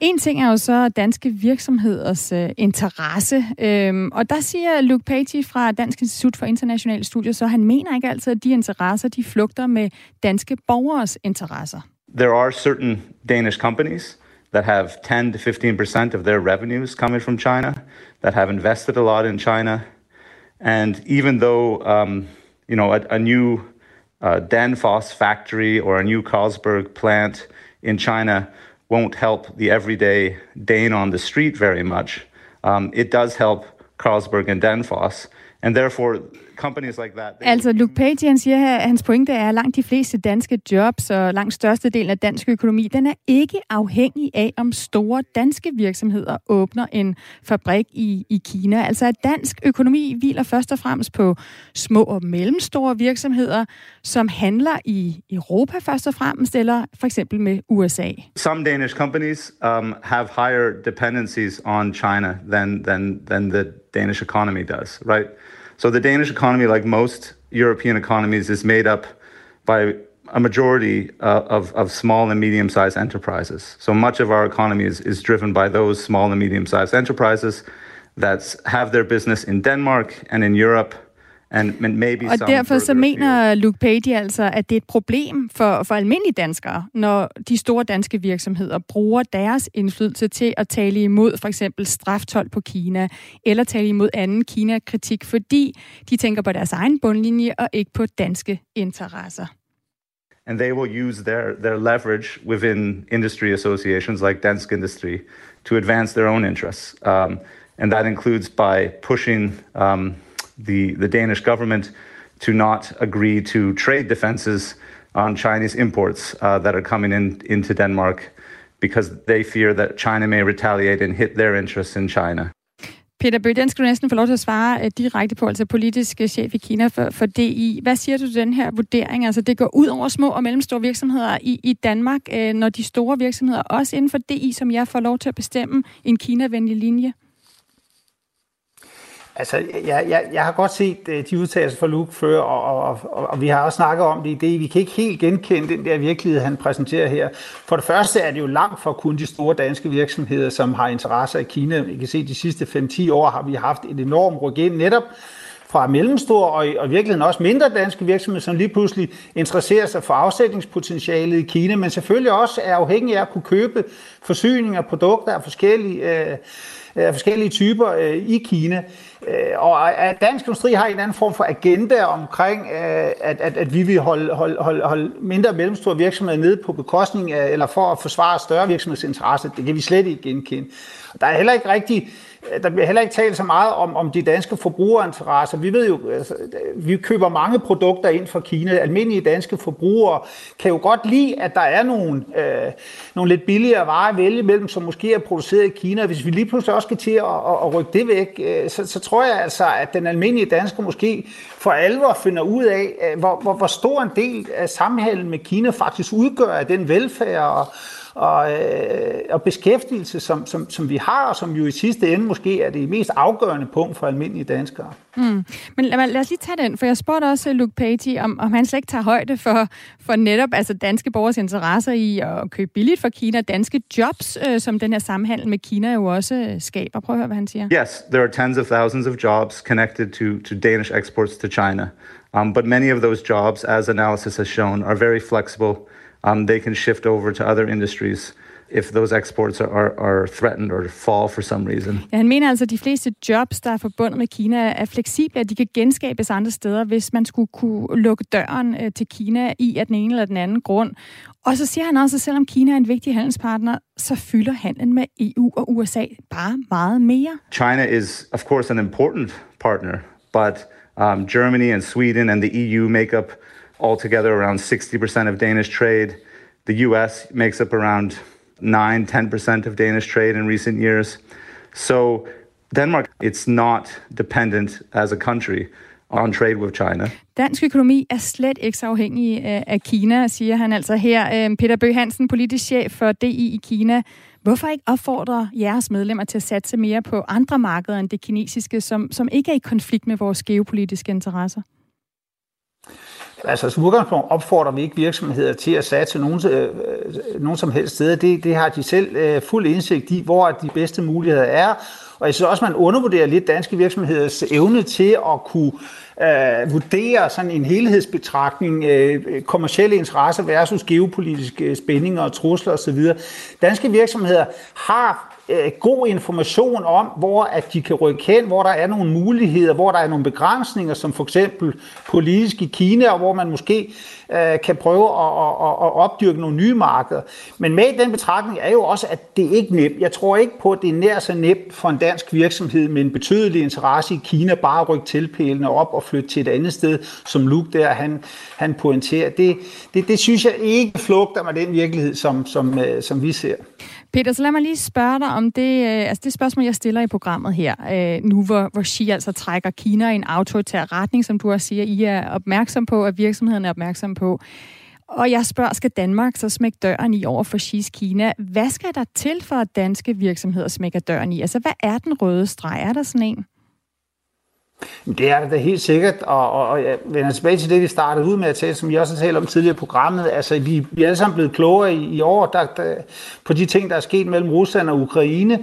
En ting er jo så danske virksomheders uh, interesse, øhm, og der siger Luke Patey fra Dansk Institut for Internationale Studier, så han mener ikke altid, at de interesser, de flugter med danske borgers interesser. There are certain Danish companies that have 10-15% of their revenues coming from China, that have invested a lot in China, And even though, um, you know, a, a new uh, Danfoss factory or a new Carlsberg plant in China won't help the everyday Dane on the street very much, um, it does help Carlsberg and Danfoss. And therefore, companies like that. Altså, Luke Page, han siger her, at hans pointe er, at langt de fleste danske jobs og langt størstedelen af dansk økonomi, den er ikke afhængig af, om store danske virksomheder åbner en fabrik i, i Kina. Altså, at dansk økonomi hviler først og fremmest på små og mellemstore virksomheder, som handler i Europa først og fremmest, eller for eksempel med USA. Some Danish companies um, have higher dependencies on China than, than, than the Danish economy does, right? So the Danish economy, like most European economies, is made up by a majority uh, of, of small and medium sized enterprises. So much of our economy is, is driven by those small and medium sized enterprises that have their business in Denmark and in Europe and maybe Og derfor så mener Luke Page altså, at det er et problem for, for almindelige danskere, når de store danske virksomheder bruger deres indflydelse til at tale imod for eksempel straftol på Kina, eller tale imod anden Kina-kritik, fordi de tænker på deres egen bundlinje og ikke på danske interesser. and they will use their, their leverage within industry associations like Dansk Industry to advance their own interests. Um, and that includes by pushing um, the, the Danish government to not agree to trade defenses on Chinese imports uh, that are coming in into Denmark because they fear that China may retaliate and hit their interests in China. Peter Bøh, den skal du næsten få lov til at svare øh, direkte på, altså politisk øh, chef i Kina for, for DI. Hvad siger du til den her vurdering? Altså det går ud over små og mellemstore virksomheder i, i Danmark, øh, når de store virksomheder, også inden for DI, som jeg får lov til at bestemme en Kina-venlig linje? Altså, jeg, jeg, jeg har godt set uh, de udtalelser fra Luke før, og, og, og, og vi har også snakket om det i det. Vi kan ikke helt genkende den der virkelighed, han præsenterer her. For det første er det jo langt fra kun de store danske virksomheder, som har interesser i Kina. Vi kan se, at de sidste 5-10 år har vi haft et enormt ryk netop fra mellemstore og, og virkeligheden også mindre danske virksomheder, som lige pludselig interesserer sig for afsætningspotentialet i Kina, men selvfølgelig også er afhængige af at kunne købe forsyninger og produkter af forskellige, øh, af forskellige typer øh, i Kina. Øh, Øh, og at dansk industri har en anden form for agenda omkring, øh, at, at, at vi vil holde, holde, holde, holde mindre og mellemstore virksomheder nede på bekostning af, eller for at forsvare større virksomhedsinteresser, det kan vi slet ikke genkende. Der er heller ikke rigtig Øh, der bliver heller ikke talt så meget om, om de danske forbrugerinteresser. Vi ved jo, altså, vi køber mange produkter ind fra Kina. Almindelige danske forbrugere kan jo godt lide, at der er nogle, øh, nogle lidt billigere varer at vælge mellem, som måske er produceret i Kina. Hvis vi lige pludselig også skal til at, at, at rykke det væk, øh, så, så tror jeg altså, at den almindelige dansker måske for alvor finder ud af, øh, hvor, hvor, hvor stor en del af samhandlen med Kina faktisk udgør af den velfærd og, og, øh, og beskæftigelse, som, som, som vi har, og som jo i sidste ende måske er det mest afgørende punkt for almindelige danskere. Mm. Men lad, lad os lige tage den, for jeg spurgte også Luke Page, om, om han slet ikke tager højde for, for netop altså danske borgers interesser i at købe billigt fra Kina, danske jobs, øh, som den her samhandel med Kina jo også øh, skaber. Prøv at høre, hvad han siger. Yes, there are tens of thousands of jobs connected to, to Danish exports to China. Um, but many of those jobs, as analysis has shown, are very flexible um, they can shift over to other industries if those exports are, are, threatened or fall for some reason. Ja, han mener altså, at de fleste jobs, der er forbundet med Kina, er fleksible, at de kan genskabes andre steder, hvis man skulle kunne lukke døren øh, til Kina i af den ene eller den anden grund. Og så siger han også, at selvom Kina er en vigtig handelspartner, så fylder handlen med EU og USA bare meget mere. China is, of course, an important partner, but um, Germany and Sweden and the EU make up altogether around 60% of Danish trade. The US makes up around 9 10% of Danish trade in recent years. So, Denmark, it's not dependent as a country on trade with China. Dansk økonomi er slet ikke så afhængig øh, af Kina, siger han altså her. Øh, Peter Bøh Hansen, politisk chef for DI i Kina. Hvorfor ikke opfordre jeres medlemmer til at satse mere på andre markeder end det kinesiske, som, som ikke er i konflikt med vores geopolitiske interesser? Altså som udgangspunkt opfordrer vi ikke virksomheder til at satse nogen, øh, øh, nogen som helst steder. Det, det har de selv øh, fuld indsigt i, hvor de bedste muligheder er. Og jeg synes også, man undervurderer lidt danske virksomheders evne til at kunne øh, vurdere sådan en helhedsbetragtning, øh, kommersielle interesser versus geopolitiske spændinger og trusler osv. Danske virksomheder har øh, god information om, hvor at de kan rykke hen, hvor der er nogle muligheder, hvor der er nogle begrænsninger, som for eksempel politisk i Kina, og hvor man måske øh, kan prøve at, at, at opdyrke nogle nye markeder. Men med den betragtning er jo også, at det ikke er nemt. Jeg tror ikke på, at det er nær så nemt for en dansk virksomhed med en betydelig interesse i Kina bare at rykke tilpælene op og flytte til et andet sted, som Luke der, han, han pointerer. Det, det, det synes jeg ikke flugter med den virkelighed, som, som, øh, som vi ser. Peter, så lad mig lige spørge dig om det, øh, altså det spørgsmål, jeg stiller i programmet her, øh, nu hvor, hvor Xi altså trækker Kina i en autoritær retning, som du også siger, I er opmærksom på, at virksomheden er opmærksom på. Og jeg spørger, skal Danmark så smække døren i over for Xi's Kina? Hvad skal der til for, at danske virksomheder smækker døren i? Altså, hvad er den røde streg? Er der sådan en? Det er det da helt sikkert, og, og, og jeg vender tilbage til det, vi startede ud med at tale, som vi også har talt om tidligere i programmet. Altså, vi, vi er alle sammen blevet klogere i, i år der, der, på de ting, der er sket mellem Rusland og Ukraine.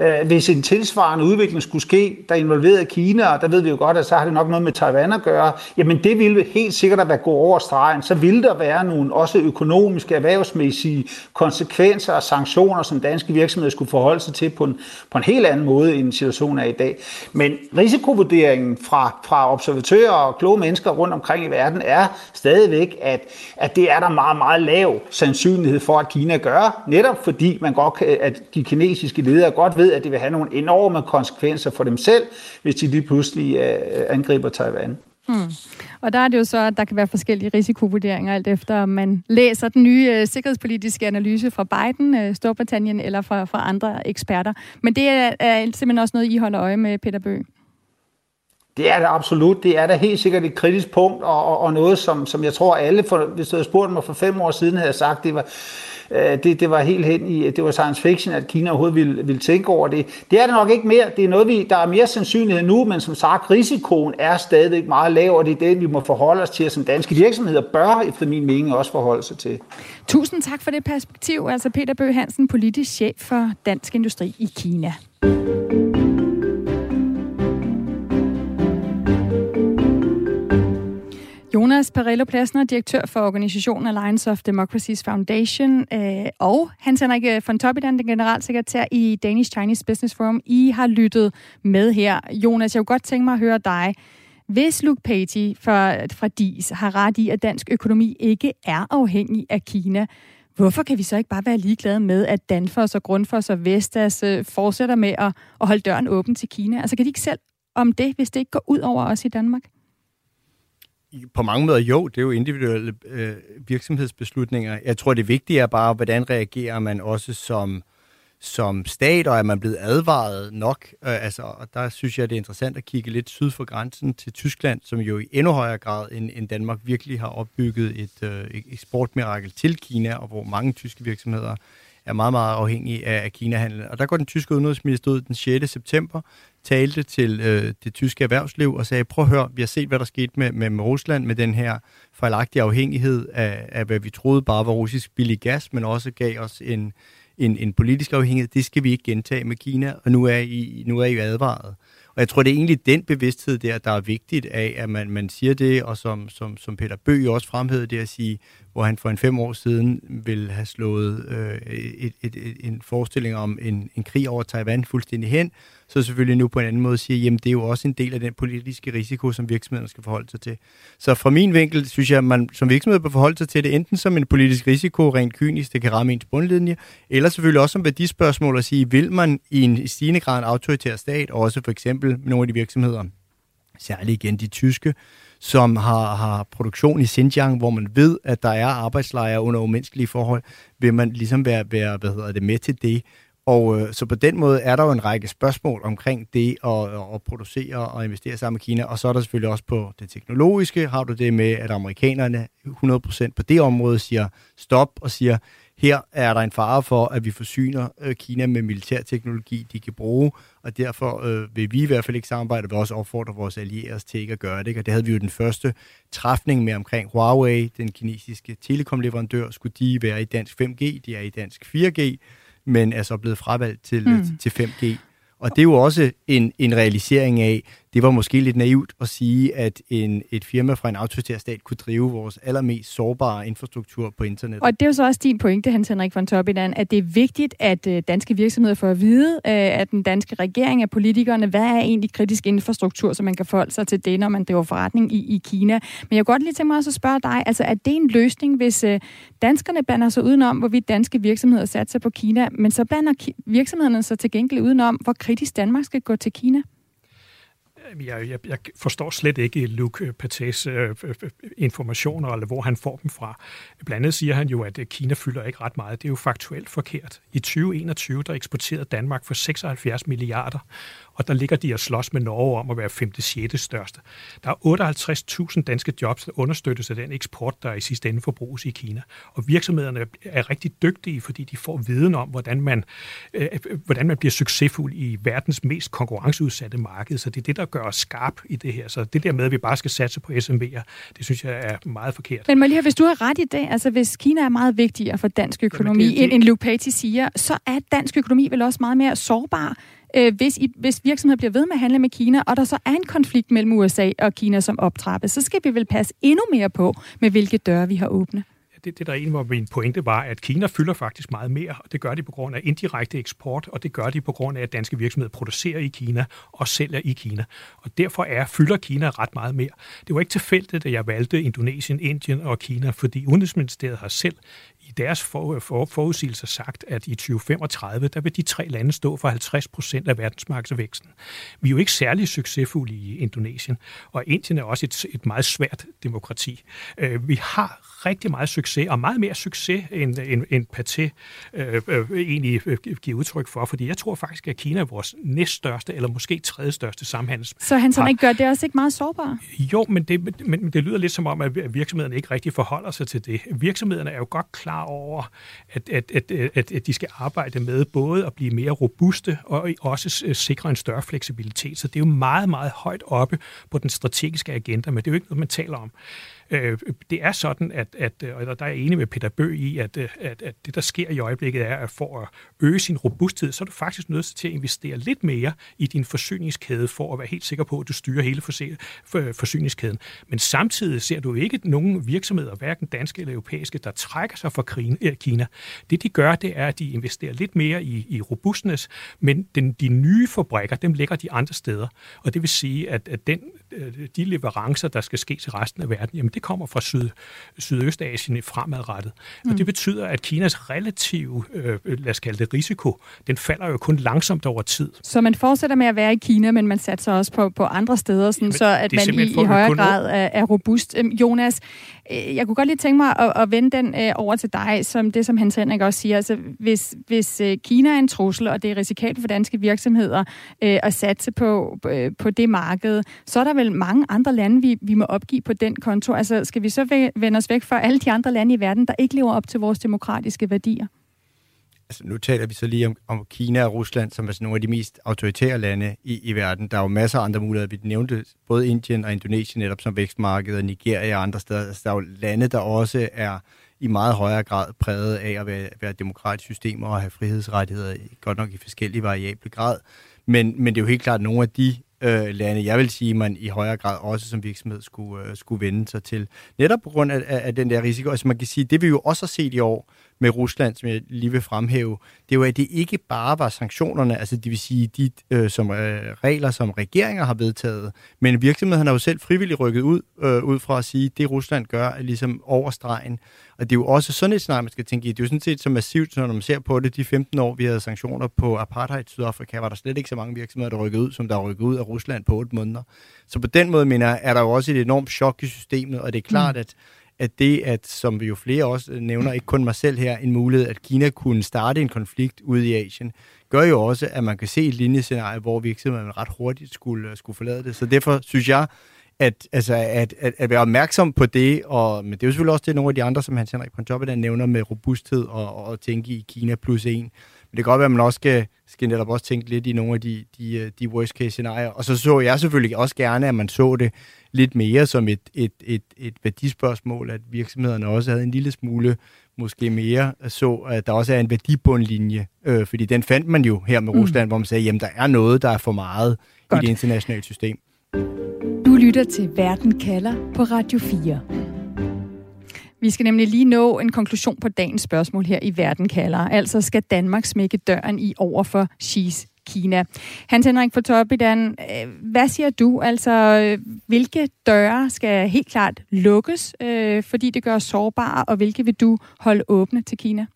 Øh, hvis en tilsvarende udvikling skulle ske, der involverede Kina, og der ved vi jo godt, at så har det nok noget med Taiwan at gøre, jamen det ville helt sikkert at være gå over stregen. Så ville der være nogle også økonomiske, erhvervsmæssige konsekvenser og sanktioner, som danske virksomheder skulle forholde sig til på en, på en helt anden måde, end situationen er i dag. Men risikovurderingen fra, fra observatører og kloge mennesker rundt omkring i verden er stadigvæk, at, at det er der meget, meget lav sandsynlighed for, at Kina gør, netop fordi man godt, at de kinesiske ledere godt ved, at det vil have nogle enorme konsekvenser for dem selv, hvis de lige pludselig øh, angriber Taiwan. Hmm. Og der er det jo så, at der kan være forskellige risikovurderinger, alt efter om man læser den nye øh, sikkerhedspolitiske analyse fra Biden, øh, Storbritannien eller fra, fra andre eksperter. Men det er, er simpelthen også noget, I holder øje med, Peter Bøge. Det er det absolut. Det er da helt sikkert et kritisk punkt, og, og, og noget, som, som jeg tror alle, for, hvis du havde spurgt mig for fem år siden, havde sagt, det var, Øh, det, det var helt hen i, det var science fiction, at Kina overhovedet ville, ville tænke over det. Det er det nok ikke mere. Det er noget, vi, der er mere sandsynlighed nu, men som sagt, risikoen er stadigvæk meget lav, og det er det, vi må forholde os til, som danske virksomheder bør, efter min mening, også forholde sig til. Tusind tak for det perspektiv. Altså Peter Bøh Hansen, politisk chef for Dansk Industri i Kina. Jonas Parello Plasner, direktør for organisationen Alliance of Democracies Foundation, øh, og Hans Henrik von Toppidan, den generalsekretær i Danish Chinese Business Forum. I har lyttet med her. Jonas, jeg kunne godt tænke mig at høre dig. Hvis Luke Patey fra, fra DIS har ret i, at dansk økonomi ikke er afhængig af Kina, hvorfor kan vi så ikke bare være ligeglade med, at Danfoss og Grundfos og Vestas øh, fortsætter med at, at holde døren åben til Kina? Altså kan de ikke selv om det, hvis det ikke går ud over os i Danmark? På mange måder jo, det er jo individuelle øh, virksomhedsbeslutninger. Jeg tror, det vigtige er bare, hvordan reagerer man også som, som stat, og er man blevet advaret nok? Øh, altså, og der synes jeg, det er interessant at kigge lidt syd for grænsen til Tyskland, som jo i endnu højere grad end, end Danmark virkelig har opbygget et øh, eksportmirakel til Kina, og hvor mange tyske virksomheder er meget, meget afhængige af, af Kina-handlen. Og der går den tyske udenrigsminister ud den 6. september talte til øh, det tyske erhvervsliv og sagde, prøv at høre, vi har set, hvad der skete med, med, med Rusland, med den her fejlagtige afhængighed af, af, hvad vi troede bare var russisk billig gas, men også gav os en, en, en politisk afhængighed. Det skal vi ikke gentage med Kina, og nu er I, nu er I advaret. Og jeg tror, det er egentlig den bevidsthed der, der er vigtigt af, at man, man siger det, og som, som, som Peter Bøg også fremhævede det at sige, hvor han for en fem år siden ville have slået øh, et, et, et, en forestilling om en, en krig over Taiwan fuldstændig hen, så selvfølgelig nu på en anden måde siger, jamen det er jo også en del af den politiske risiko, som virksomhederne skal forholde sig til. Så fra min vinkel synes jeg, at man som virksomhed bør forholde sig til det enten som en politisk risiko, rent kynisk, det kan ramme ens bundlinje, eller selvfølgelig også som værdispørgsmål at sige, vil man i en stigende grad en autoritær stat, også for eksempel nogle af de virksomheder, særligt igen de tyske, som har, har produktion i Xinjiang, hvor man ved, at der er arbejdslejre under umenneskelige forhold, vil man ligesom være, være hvad hedder det, med til det. Og øh, så på den måde er der jo en række spørgsmål omkring det at, at producere og investere sammen med Kina. Og så er der selvfølgelig også på det teknologiske, har du det med, at amerikanerne 100% på det område siger stop og siger, her er der en fare for, at vi forsyner øh, Kina med militærteknologi, de kan bruge, og derfor øh, vil vi i hvert fald ikke samarbejde, og også opfordre vores allierede til ikke at gøre det. Ikke? Og det havde vi jo den første træfning med omkring Huawei, den kinesiske telekomleverandør, skulle de være i dansk 5G, de er i dansk 4G, men er så blevet fravalgt til, mm. til 5G. Og det er jo også en, en realisering af, det var måske lidt naivt at sige, at en, et firma fra en autoritær stat kunne drive vores allermest sårbare infrastruktur på internet. Og det er jo så også din pointe, Hans Henrik von Toppidan, at det er vigtigt, at øh, danske virksomheder får at vide, øh, at den danske regering, af politikerne, hvad er egentlig kritisk infrastruktur, så man kan forholde sig til det, når man driver forretning i, i Kina. Men jeg kunne godt lige tænke mig også at spørge dig, altså er det en løsning, hvis øh, danskerne blander sig udenom, hvorvidt danske virksomheder satser på Kina, men så blander virksomhederne sig til gengæld udenom, hvor kritisk Danmark skal gå til Kina? Jeg, jeg, jeg forstår slet ikke Luke øh, Patés øh, øh, øh, informationer, eller hvor han får dem fra. Blandt andet siger han jo, at Kina fylder ikke ret meget. Det er jo faktuelt forkert. I 2021, der eksporterede Danmark for 76 milliarder, og der ligger de og slås med Norge om at være 5. 6. største. Der er 58.000 danske jobs, der understøttes af den eksport, der i sidste ende forbruges i Kina. Og virksomhederne er rigtig dygtige, fordi de får viden om, hvordan man, øh, hvordan man bliver succesfuld i verdens mest konkurrenceudsatte marked. Så det er det, der gør os skarp i det her. Så det der med, at vi bare skal satse på SMV'er, det synes jeg er meget forkert. Men Malia, hvis du har ret i det, altså hvis Kina er meget vigtigere for dansk økonomi, Jamen det, det... end, Luke Patti siger, så er dansk økonomi vel også meget mere sårbar, øh, hvis, I, hvis virksomheder bliver ved med at handle med Kina, og der så er en konflikt mellem USA og Kina som optrappes, så skal vi vel passe endnu mere på, med hvilke døre vi har åbne det, det der egentlig hvor min pointe var, at Kina fylder faktisk meget mere, og det gør de på grund af indirekte eksport, og det gør de på grund af, at danske virksomheder producerer i Kina og sælger i Kina. Og derfor er fylder Kina ret meget mere. Det var ikke tilfældigt, at jeg valgte Indonesien, Indien og Kina, fordi Udenrigsministeriet har selv i deres for, for, forudsigelser sagt, at i 2035, der vil de tre lande stå for 50 procent af verdensmarkedsvæksten. Vi er jo ikke særlig succesfulde i Indonesien, og Indien er også et, et meget svært demokrati. Øh, vi har rigtig meget succes, og meget mere succes, end, end, end Paté øh, øh, egentlig øh, giver udtryk for, fordi jeg tror faktisk, at Kina er vores næststørste, eller måske tredje største samhandels. Så han så ikke gør det også ikke meget sårbart? Jo, men det, men det lyder lidt som om, at virksomhederne ikke rigtig forholder sig til det. Virksomhederne er jo godt klar over, at, at, at, at, at de skal arbejde med både at blive mere robuste og også øh, sikre en større fleksibilitet. Så det er jo meget, meget højt oppe på den strategiske agenda, men det er jo ikke noget, man taler om. Øh, det er sådan, at, at øh, og der er jeg enig med Peter Bø i, at, øh, at, at det, der sker i øjeblikket, er, at for at øge sin robusthed, så er du faktisk nødt til at investere lidt mere i din forsyningskæde, for at være helt sikker på, at du styrer hele øh, forsyningskæden. Men samtidig ser du ikke nogen virksomheder, hverken danske eller europæiske, der trækker sig fra Kina. Det, de gør, det er, at de investerer lidt mere i, i robustness, men den, de nye fabrikker, dem lægger de andre steder. Og det vil sige, at, at den, de leverancer, der skal ske til resten af verden, jamen det kommer fra Syd, Sydøstasien fremadrettet. Mm. Og det betyder, at Kinas relative, øh, lad os kalde det risiko, den falder jo kun langsomt over tid. Så man fortsætter med at være i Kina, men man satser også på, på andre steder, sådan, Jamen, så at man i, i højere grad er, er robust. Øhm, Jonas, øh, jeg kunne godt lige tænke mig at, at vende den øh, over til dig, som det, som Hans Henrik også siger. Altså, hvis, hvis øh, Kina er en trussel, og det er risikabelt for danske virksomheder øh, at satse på, øh, på det marked, så er der vel mange andre lande, vi, vi må opgive på den konto. Altså, skal vi så vende os væk fra alle de andre lande i verden, der ikke lever op til vores demokratiske værdier? Altså, nu taler vi så lige om, om Kina og Rusland, som er sådan nogle af de mest autoritære lande i, i verden. Der er jo masser af andre muligheder. Vi nævnte både Indien og Indonesien netop som vækstmarked, Nigeria og andre steder. Altså, der er jo lande, der også er i meget højere grad præget af at være, være demokratiske systemer og have frihedsrettigheder, godt nok i forskellige variable grad. Men, men det er jo helt klart nogle af de øh, lande, jeg vil sige, man i højere grad også som virksomhed skulle, øh, skulle vende sig til. Netop på grund af, af den der risiko. Altså man kan sige, det vi jo også har set i år med Rusland, som jeg lige vil fremhæve, det er jo, at det ikke bare var sanktionerne, altså det vil sige de øh, som, øh, regler, som regeringer har vedtaget, men virksomhederne har jo selv frivilligt rykket ud, øh, ud fra at sige, at det Rusland gør er ligesom overstregen. Og det er jo også sådan et scenarie, man skal tænke i. Det er jo sådan set så massivt, når man ser på det. De 15 år, vi havde sanktioner på apartheid i Sydafrika, var der slet ikke så mange virksomheder, der rykkede ud, som der rykkede ud af Rusland på 8 måneder. Så på den måde, mener jeg, er der jo også et enormt chok i systemet, og det er klart, mm. at at det, at, som vi jo flere også øh, nævner, ikke kun mig selv her, en mulighed, at Kina kunne starte en konflikt ude i Asien, gør jo også, at man kan se et linjescenarie, hvor virksomheden ret hurtigt skulle, øh, skulle forlade det. Så derfor synes jeg, at, altså, at, at, at være opmærksom på det, og, men det er jo selvfølgelig også det, nogle af de andre, som Hans Henrik Pontoppidan nævner med robusthed og, og tænke i Kina plus en. Men det kan godt være, at man også skal, skal netop også tænke lidt i nogle af de, de, øh, de worst case scenarier. Og så så jeg selvfølgelig også gerne, at man så det lidt mere som et, et, et, et værdispørgsmål, at virksomhederne også havde en lille smule måske mere så, at der også er en værdibundlinje, øh, fordi den fandt man jo her med mm. Rusland, hvor man sagde, jamen der er noget, der er for meget Godt. i det internationale system. Du lytter til Verden kalder på Radio 4. Vi skal nemlig lige nå en konklusion på dagens spørgsmål her i Verden kalder. Altså skal Danmark smække døren i over for Xi's Kina. Hans Henrik Fortoppidan, øh, hvad siger du? Altså, hvilke døre skal helt klart lukkes, øh, fordi det gør os sårbare, og hvilke vil du holde åbne til Kina?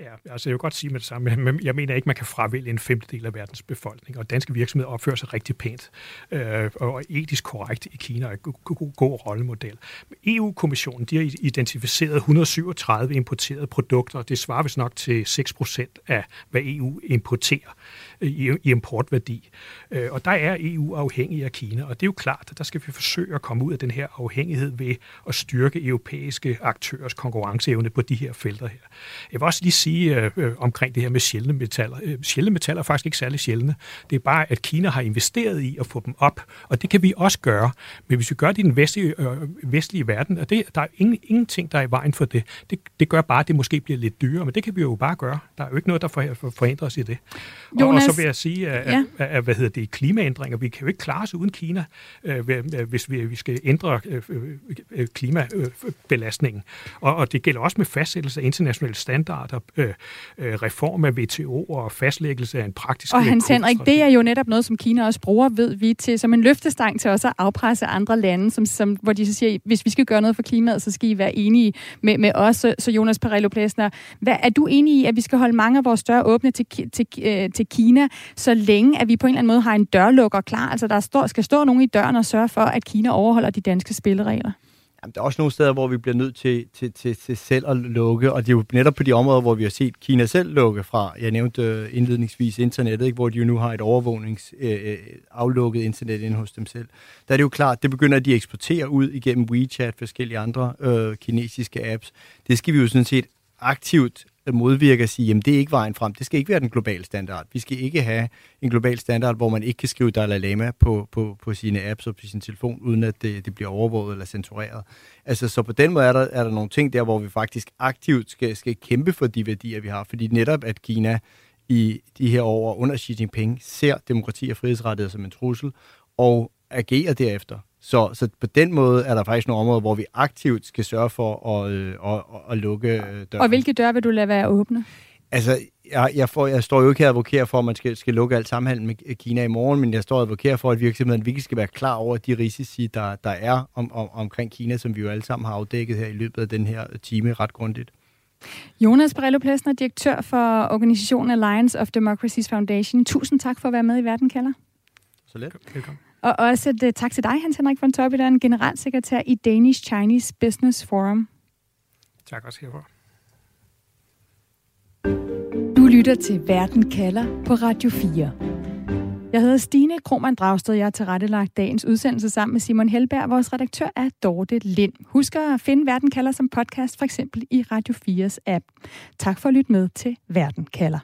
Ja, altså jeg vil godt sige med det samme, men jeg mener ikke, man kan fravælge en femtedel af verdens befolkning, og danske virksomheder opfører sig rigtig pænt øh, og etisk korrekt i Kina, og er en god, god rollemodel. EU-kommissionen de har identificeret 137 importerede produkter, og det svarer vist nok til 6 procent af, hvad EU importerer i, i importværdi. Øh, og der er EU afhængig af Kina, og det er jo klart, at der skal vi forsøge at komme ud af den her afhængighed ved at styrke europæiske aktørers konkurrenceevne på de her felter her. Jeg vil også lige sige, øh, øh, omkring det her med sjældne metaller. Øh, sjældne metaller er faktisk ikke særlig sjældne. Det er bare, at Kina har investeret i at få dem op, og det kan vi også gøre. Men hvis vi gør det i den vestlige, øh, vestlige verden, og det, der er ingen, ingenting, der er i vejen for det. det. Det gør bare, at det måske bliver lidt dyrere, men det kan vi jo bare gøre. Der er jo ikke noget, der forhindrer os i det. Jonas, og så vil jeg sige, at, ja. at, at hvad hedder det, klimaændringer, vi kan jo ikke klare os uden Kina, øh, hvis vi, vi skal ændre øh, øh, klimabelastningen. Og, og det gælder også med fastsættelse af internationale standarder, øh, øh, reform af WTO og fastlæggelse af en praktisk... Og Hans Henrik, det er jo netop noget, som Kina også bruger, ved vi, til som en løftestang til også at afpresse andre lande, som, som, hvor de så siger, hvis vi skal gøre noget for klimaet, så skal I være enige med, med os. Så Jonas Perello Plesner, hvad, er du enig i, at vi skal holde mange af vores døre åbne til, til, øh, til Kina, så længe at vi på en eller anden måde har en dørlukker klar? Altså der står, skal stå nogen i døren og sørge for, at Kina overholder de danske spilleregler? Jamen, der er også nogle steder, hvor vi bliver nødt til, til, til, til selv at lukke, og det er jo netop på de områder, hvor vi har set Kina selv lukke fra. Jeg nævnte øh, indledningsvis internettet, ikke, hvor de jo nu har et overvågnings øh, øh, aflukket internet inde hos dem selv. Der er det jo klart, det begynder at de eksporterer eksportere ud igennem WeChat, forskellige andre øh, kinesiske apps. Det skal vi jo sådan set aktivt modvirke at sige, jamen det er ikke vejen frem. Det skal ikke være den globale standard. Vi skal ikke have en global standard, hvor man ikke kan skrive Dalai Lama på, på, på sine apps og på sin telefon, uden at det, det bliver overvåget eller censureret. Altså, så på den måde er der, er der nogle ting der, hvor vi faktisk aktivt skal, skal kæmpe for de værdier, vi har. Fordi netop, at Kina i de her år under Xi Jinping ser demokrati og frihedsrettigheder som en trussel, og agerer derefter. Så, så på den måde er der faktisk nogle områder, hvor vi aktivt skal sørge for at, øh, at, at, lukke øh, døren. Og hvilke døre vil du lade være åbne? Altså, jeg, jeg, får, jeg står jo ikke her og advokerer for, at man skal, skal lukke alt samhandel med Kina i morgen, men jeg står og advokerer for, at virksomheden virkelig skal være klar over de risici, der, der er om, om, omkring Kina, som vi jo alle sammen har afdækket her i løbet af den her time ret grundigt. Jonas Barello Plesner, direktør for organisationen Alliance of Democracies Foundation. Tusind tak for at være med i Verden kalder. Så let. Velkommen. Og også et, tak til dig, Hans Henrik von er en generalsekretær i Danish Chinese Business Forum. Tak også herfor. Du lytter til Verden kalder på Radio 4. Jeg hedder Stine Krohmann Dragsted. Jeg har tilrettelagt dagens udsendelse sammen med Simon Helberg. Vores redaktør er Dorte Lind. Husk at finde Verden kalder som podcast, for eksempel i Radio 4's app. Tak for at lytte med til Verden kalder.